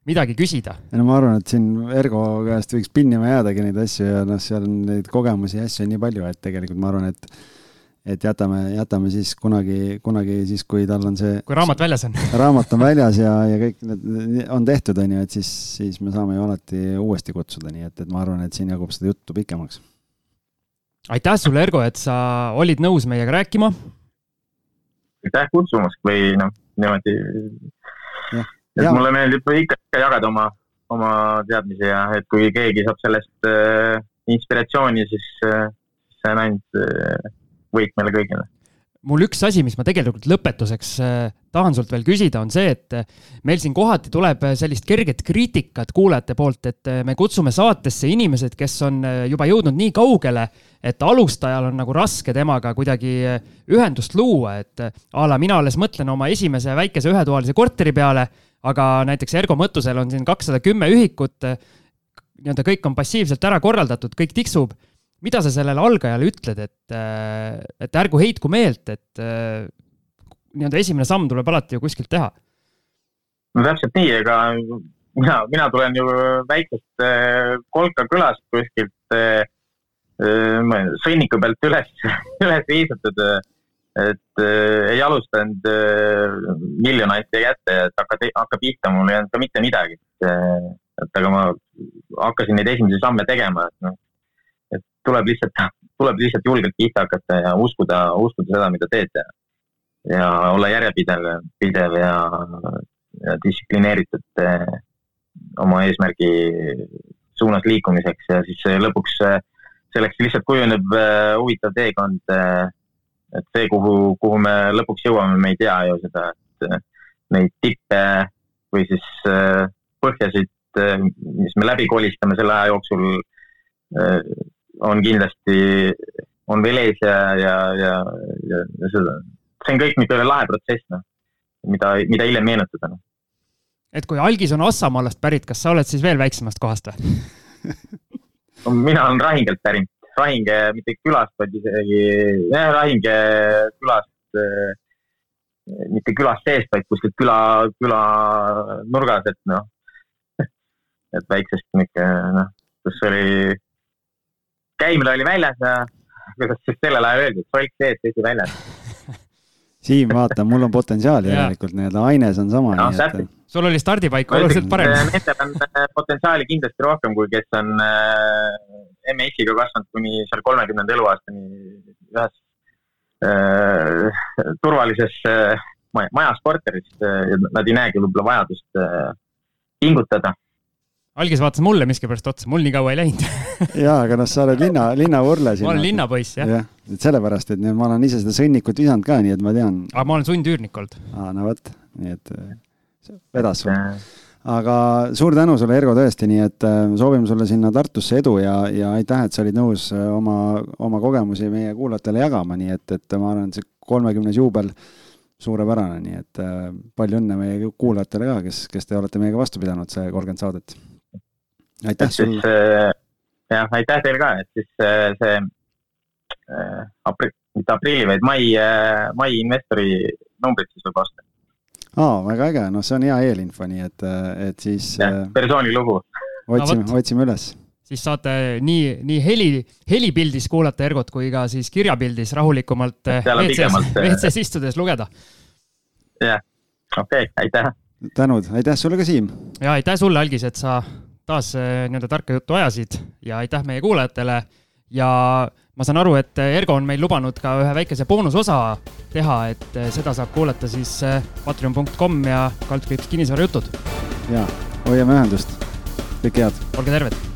midagi küsida? no ma arvan, et siin Ergo käest võiks pinnima jäädagi neid asju ja noh, seal on neid kogemusi ja asju nii palju, et tegelikult ma arvan, et et jätame, jätame siis kunagi, kunagi siis, kui tal on see. kui raamat väljas on raamat on väljas ja, ja kõik need on tehtud, on ju, et siis, siis me saame ju alati uuesti kutsuda, nii et, et ma arvan, et siin jagub seda juttu pikemaks. Aitäh sulle, Ergo, et sa olid nõus meiega rääkima aitäh kutsumast või noh, niimoodi. et ja. mulle meeldib ikka, ikka jagada oma, oma teadmisi ja et kui keegi saab sellest äh, inspiratsiooni, siis äh, see on ainult äh, võit meile kõigile mul üks asi, mis ma tegelikult lõpetuseks äh, tahan sult veel küsida, on see, et äh, meil siin kohati tuleb äh, sellist kerget kriitikat kuulajate poolt, et me kutsume saatesse inimesed, kes on juba jõudnud nii kaugele, et alustajal on nagu raske temaga kuidagi ühendust luua, et a la mina alles mõtlen oma esimese väikese ühetoalise korteri peale, aga näiteks Ergo Mõttusel on siin kakssada kümme ühikut, nii-öelda kõik on passiivselt ära korraldatud, kõik tiksub mida sa sellele algajale ütled, et, äh, et ärgu heitku meelt, et äh, nii-öelda esimene samm tuleb alati ju kuskilt teha? no täpselt nii, ega mina, mina tulen ju väiksest äh, Kolka külast kuskilt sõnniku pealt üles, üles viisatud. et ei alustanud äh, miljonaid kätte, et hakka, hakka pihta, mul ei olnud ka mitte midagi. et aga ma hakkasin neid esimesi samme tegema, et noh, tuleb lihtsalt, tuleb lihtsalt julgelt pihta hakata ja uskuda, uskuda seda, mida teed ja, ja olla järjepidev, pidev ja, ja distsiplineeritud eh, oma eesmärgi suunas liikumiseks ja siis lõpuks eh, selleks lihtsalt kujuneb eh, huvitav teekond. et see, kuhu, kuhu me lõpuks jõuame, me ei tea ju seda, et neid tippe või siis põhjasid, mis me läbi kolistame selle aja jooksul on kindlasti, on veel ees ja, ja, ja, ja, ja seda, see on kõik niisugune lahe protsess, noh, mida, mida hiljem meenutada, noh. et kui algis on Assamaalast pärit, kas sa oled siis veel väiksemast kohast või? No, mina olen Rahingelt pärit, Rahinge mitte külast, vaid isegi, jah, Rahinge külast äh, mitte külast seest, vaid kuskilt küla, küla nurgas, et noh, et väiksest niisugune noh, kus oli käimine oli väljas ja kuidas siis sellel ajal öeldi, et solk sees, vesi väljas. Siim, vaata, mul on potentsiaali järelikult nii-öelda, aines on sama. no täpselt. sul oli stardipaik oluliselt parem. Nendel on äh, potentsiaali kindlasti rohkem kui kes on äh, MS-iga kasvanud kuni seal kolmekümnenda eluaastani ühes äh, turvalises äh, majas korteris äh,. Nad ei näegi võib-olla vajadust äh, pingutada algis vaatas mulle miskipärast otsa, mul nii kaua ei läinud jaa, aga noh, sa oled linna, linnavurle siin. ma olen linnapoiss, jah. jah, et sellepärast, et ma olen ise seda sõnnikut visanud ka, nii et ma tean. aga ma olen sundüürnik olnud. aa, no vot, nii et vedas sul. aga suur tänu sulle, Ergo, tõesti, nii et äh, soovime sulle sinna Tartusse edu ja, ja aitäh, et sa olid nõus äh, oma, oma kogemusi meie kuulajatele jagama, nii et, et ma arvan, et see kolmekümnes juubel suurepärane, nii et äh, palju õnne meie kuulajatele ka, kes, kes te olete meiega vastu pidanud, see kolmkümmend saadet aitäh sulle. Äh, jah, aitäh teile ka, et siis äh, see äh, apri-, mitte aprilli, vaid mai, mai investori numbrid siis võib osta. aa, väga äge, noh, see on hea eelinfo, nii et, et siis. persooni lugu. otsime no,, otsime üles siis saate nii, nii heli, helipildis kuulata Ergot kui ka siis kirjapildis rahulikumalt WC-s, WC-s istudes lugeda. jah, okei okay,, aitäh. tänud, aitäh sulle ka, Siim. ja aitäh sulle, Algis, et sa taas äh, nii-öelda tarka juttu ajasid ja aitäh meie kuulajatele. ja ma saan aru, et äh, Ergo on meil lubanud ka ühe väikese boonusosa teha, et äh, seda saab kuulata siis patreon.com ja kaldkriips kinnisvarajutud. ja, hoiame ühendust. kõike head. olge terved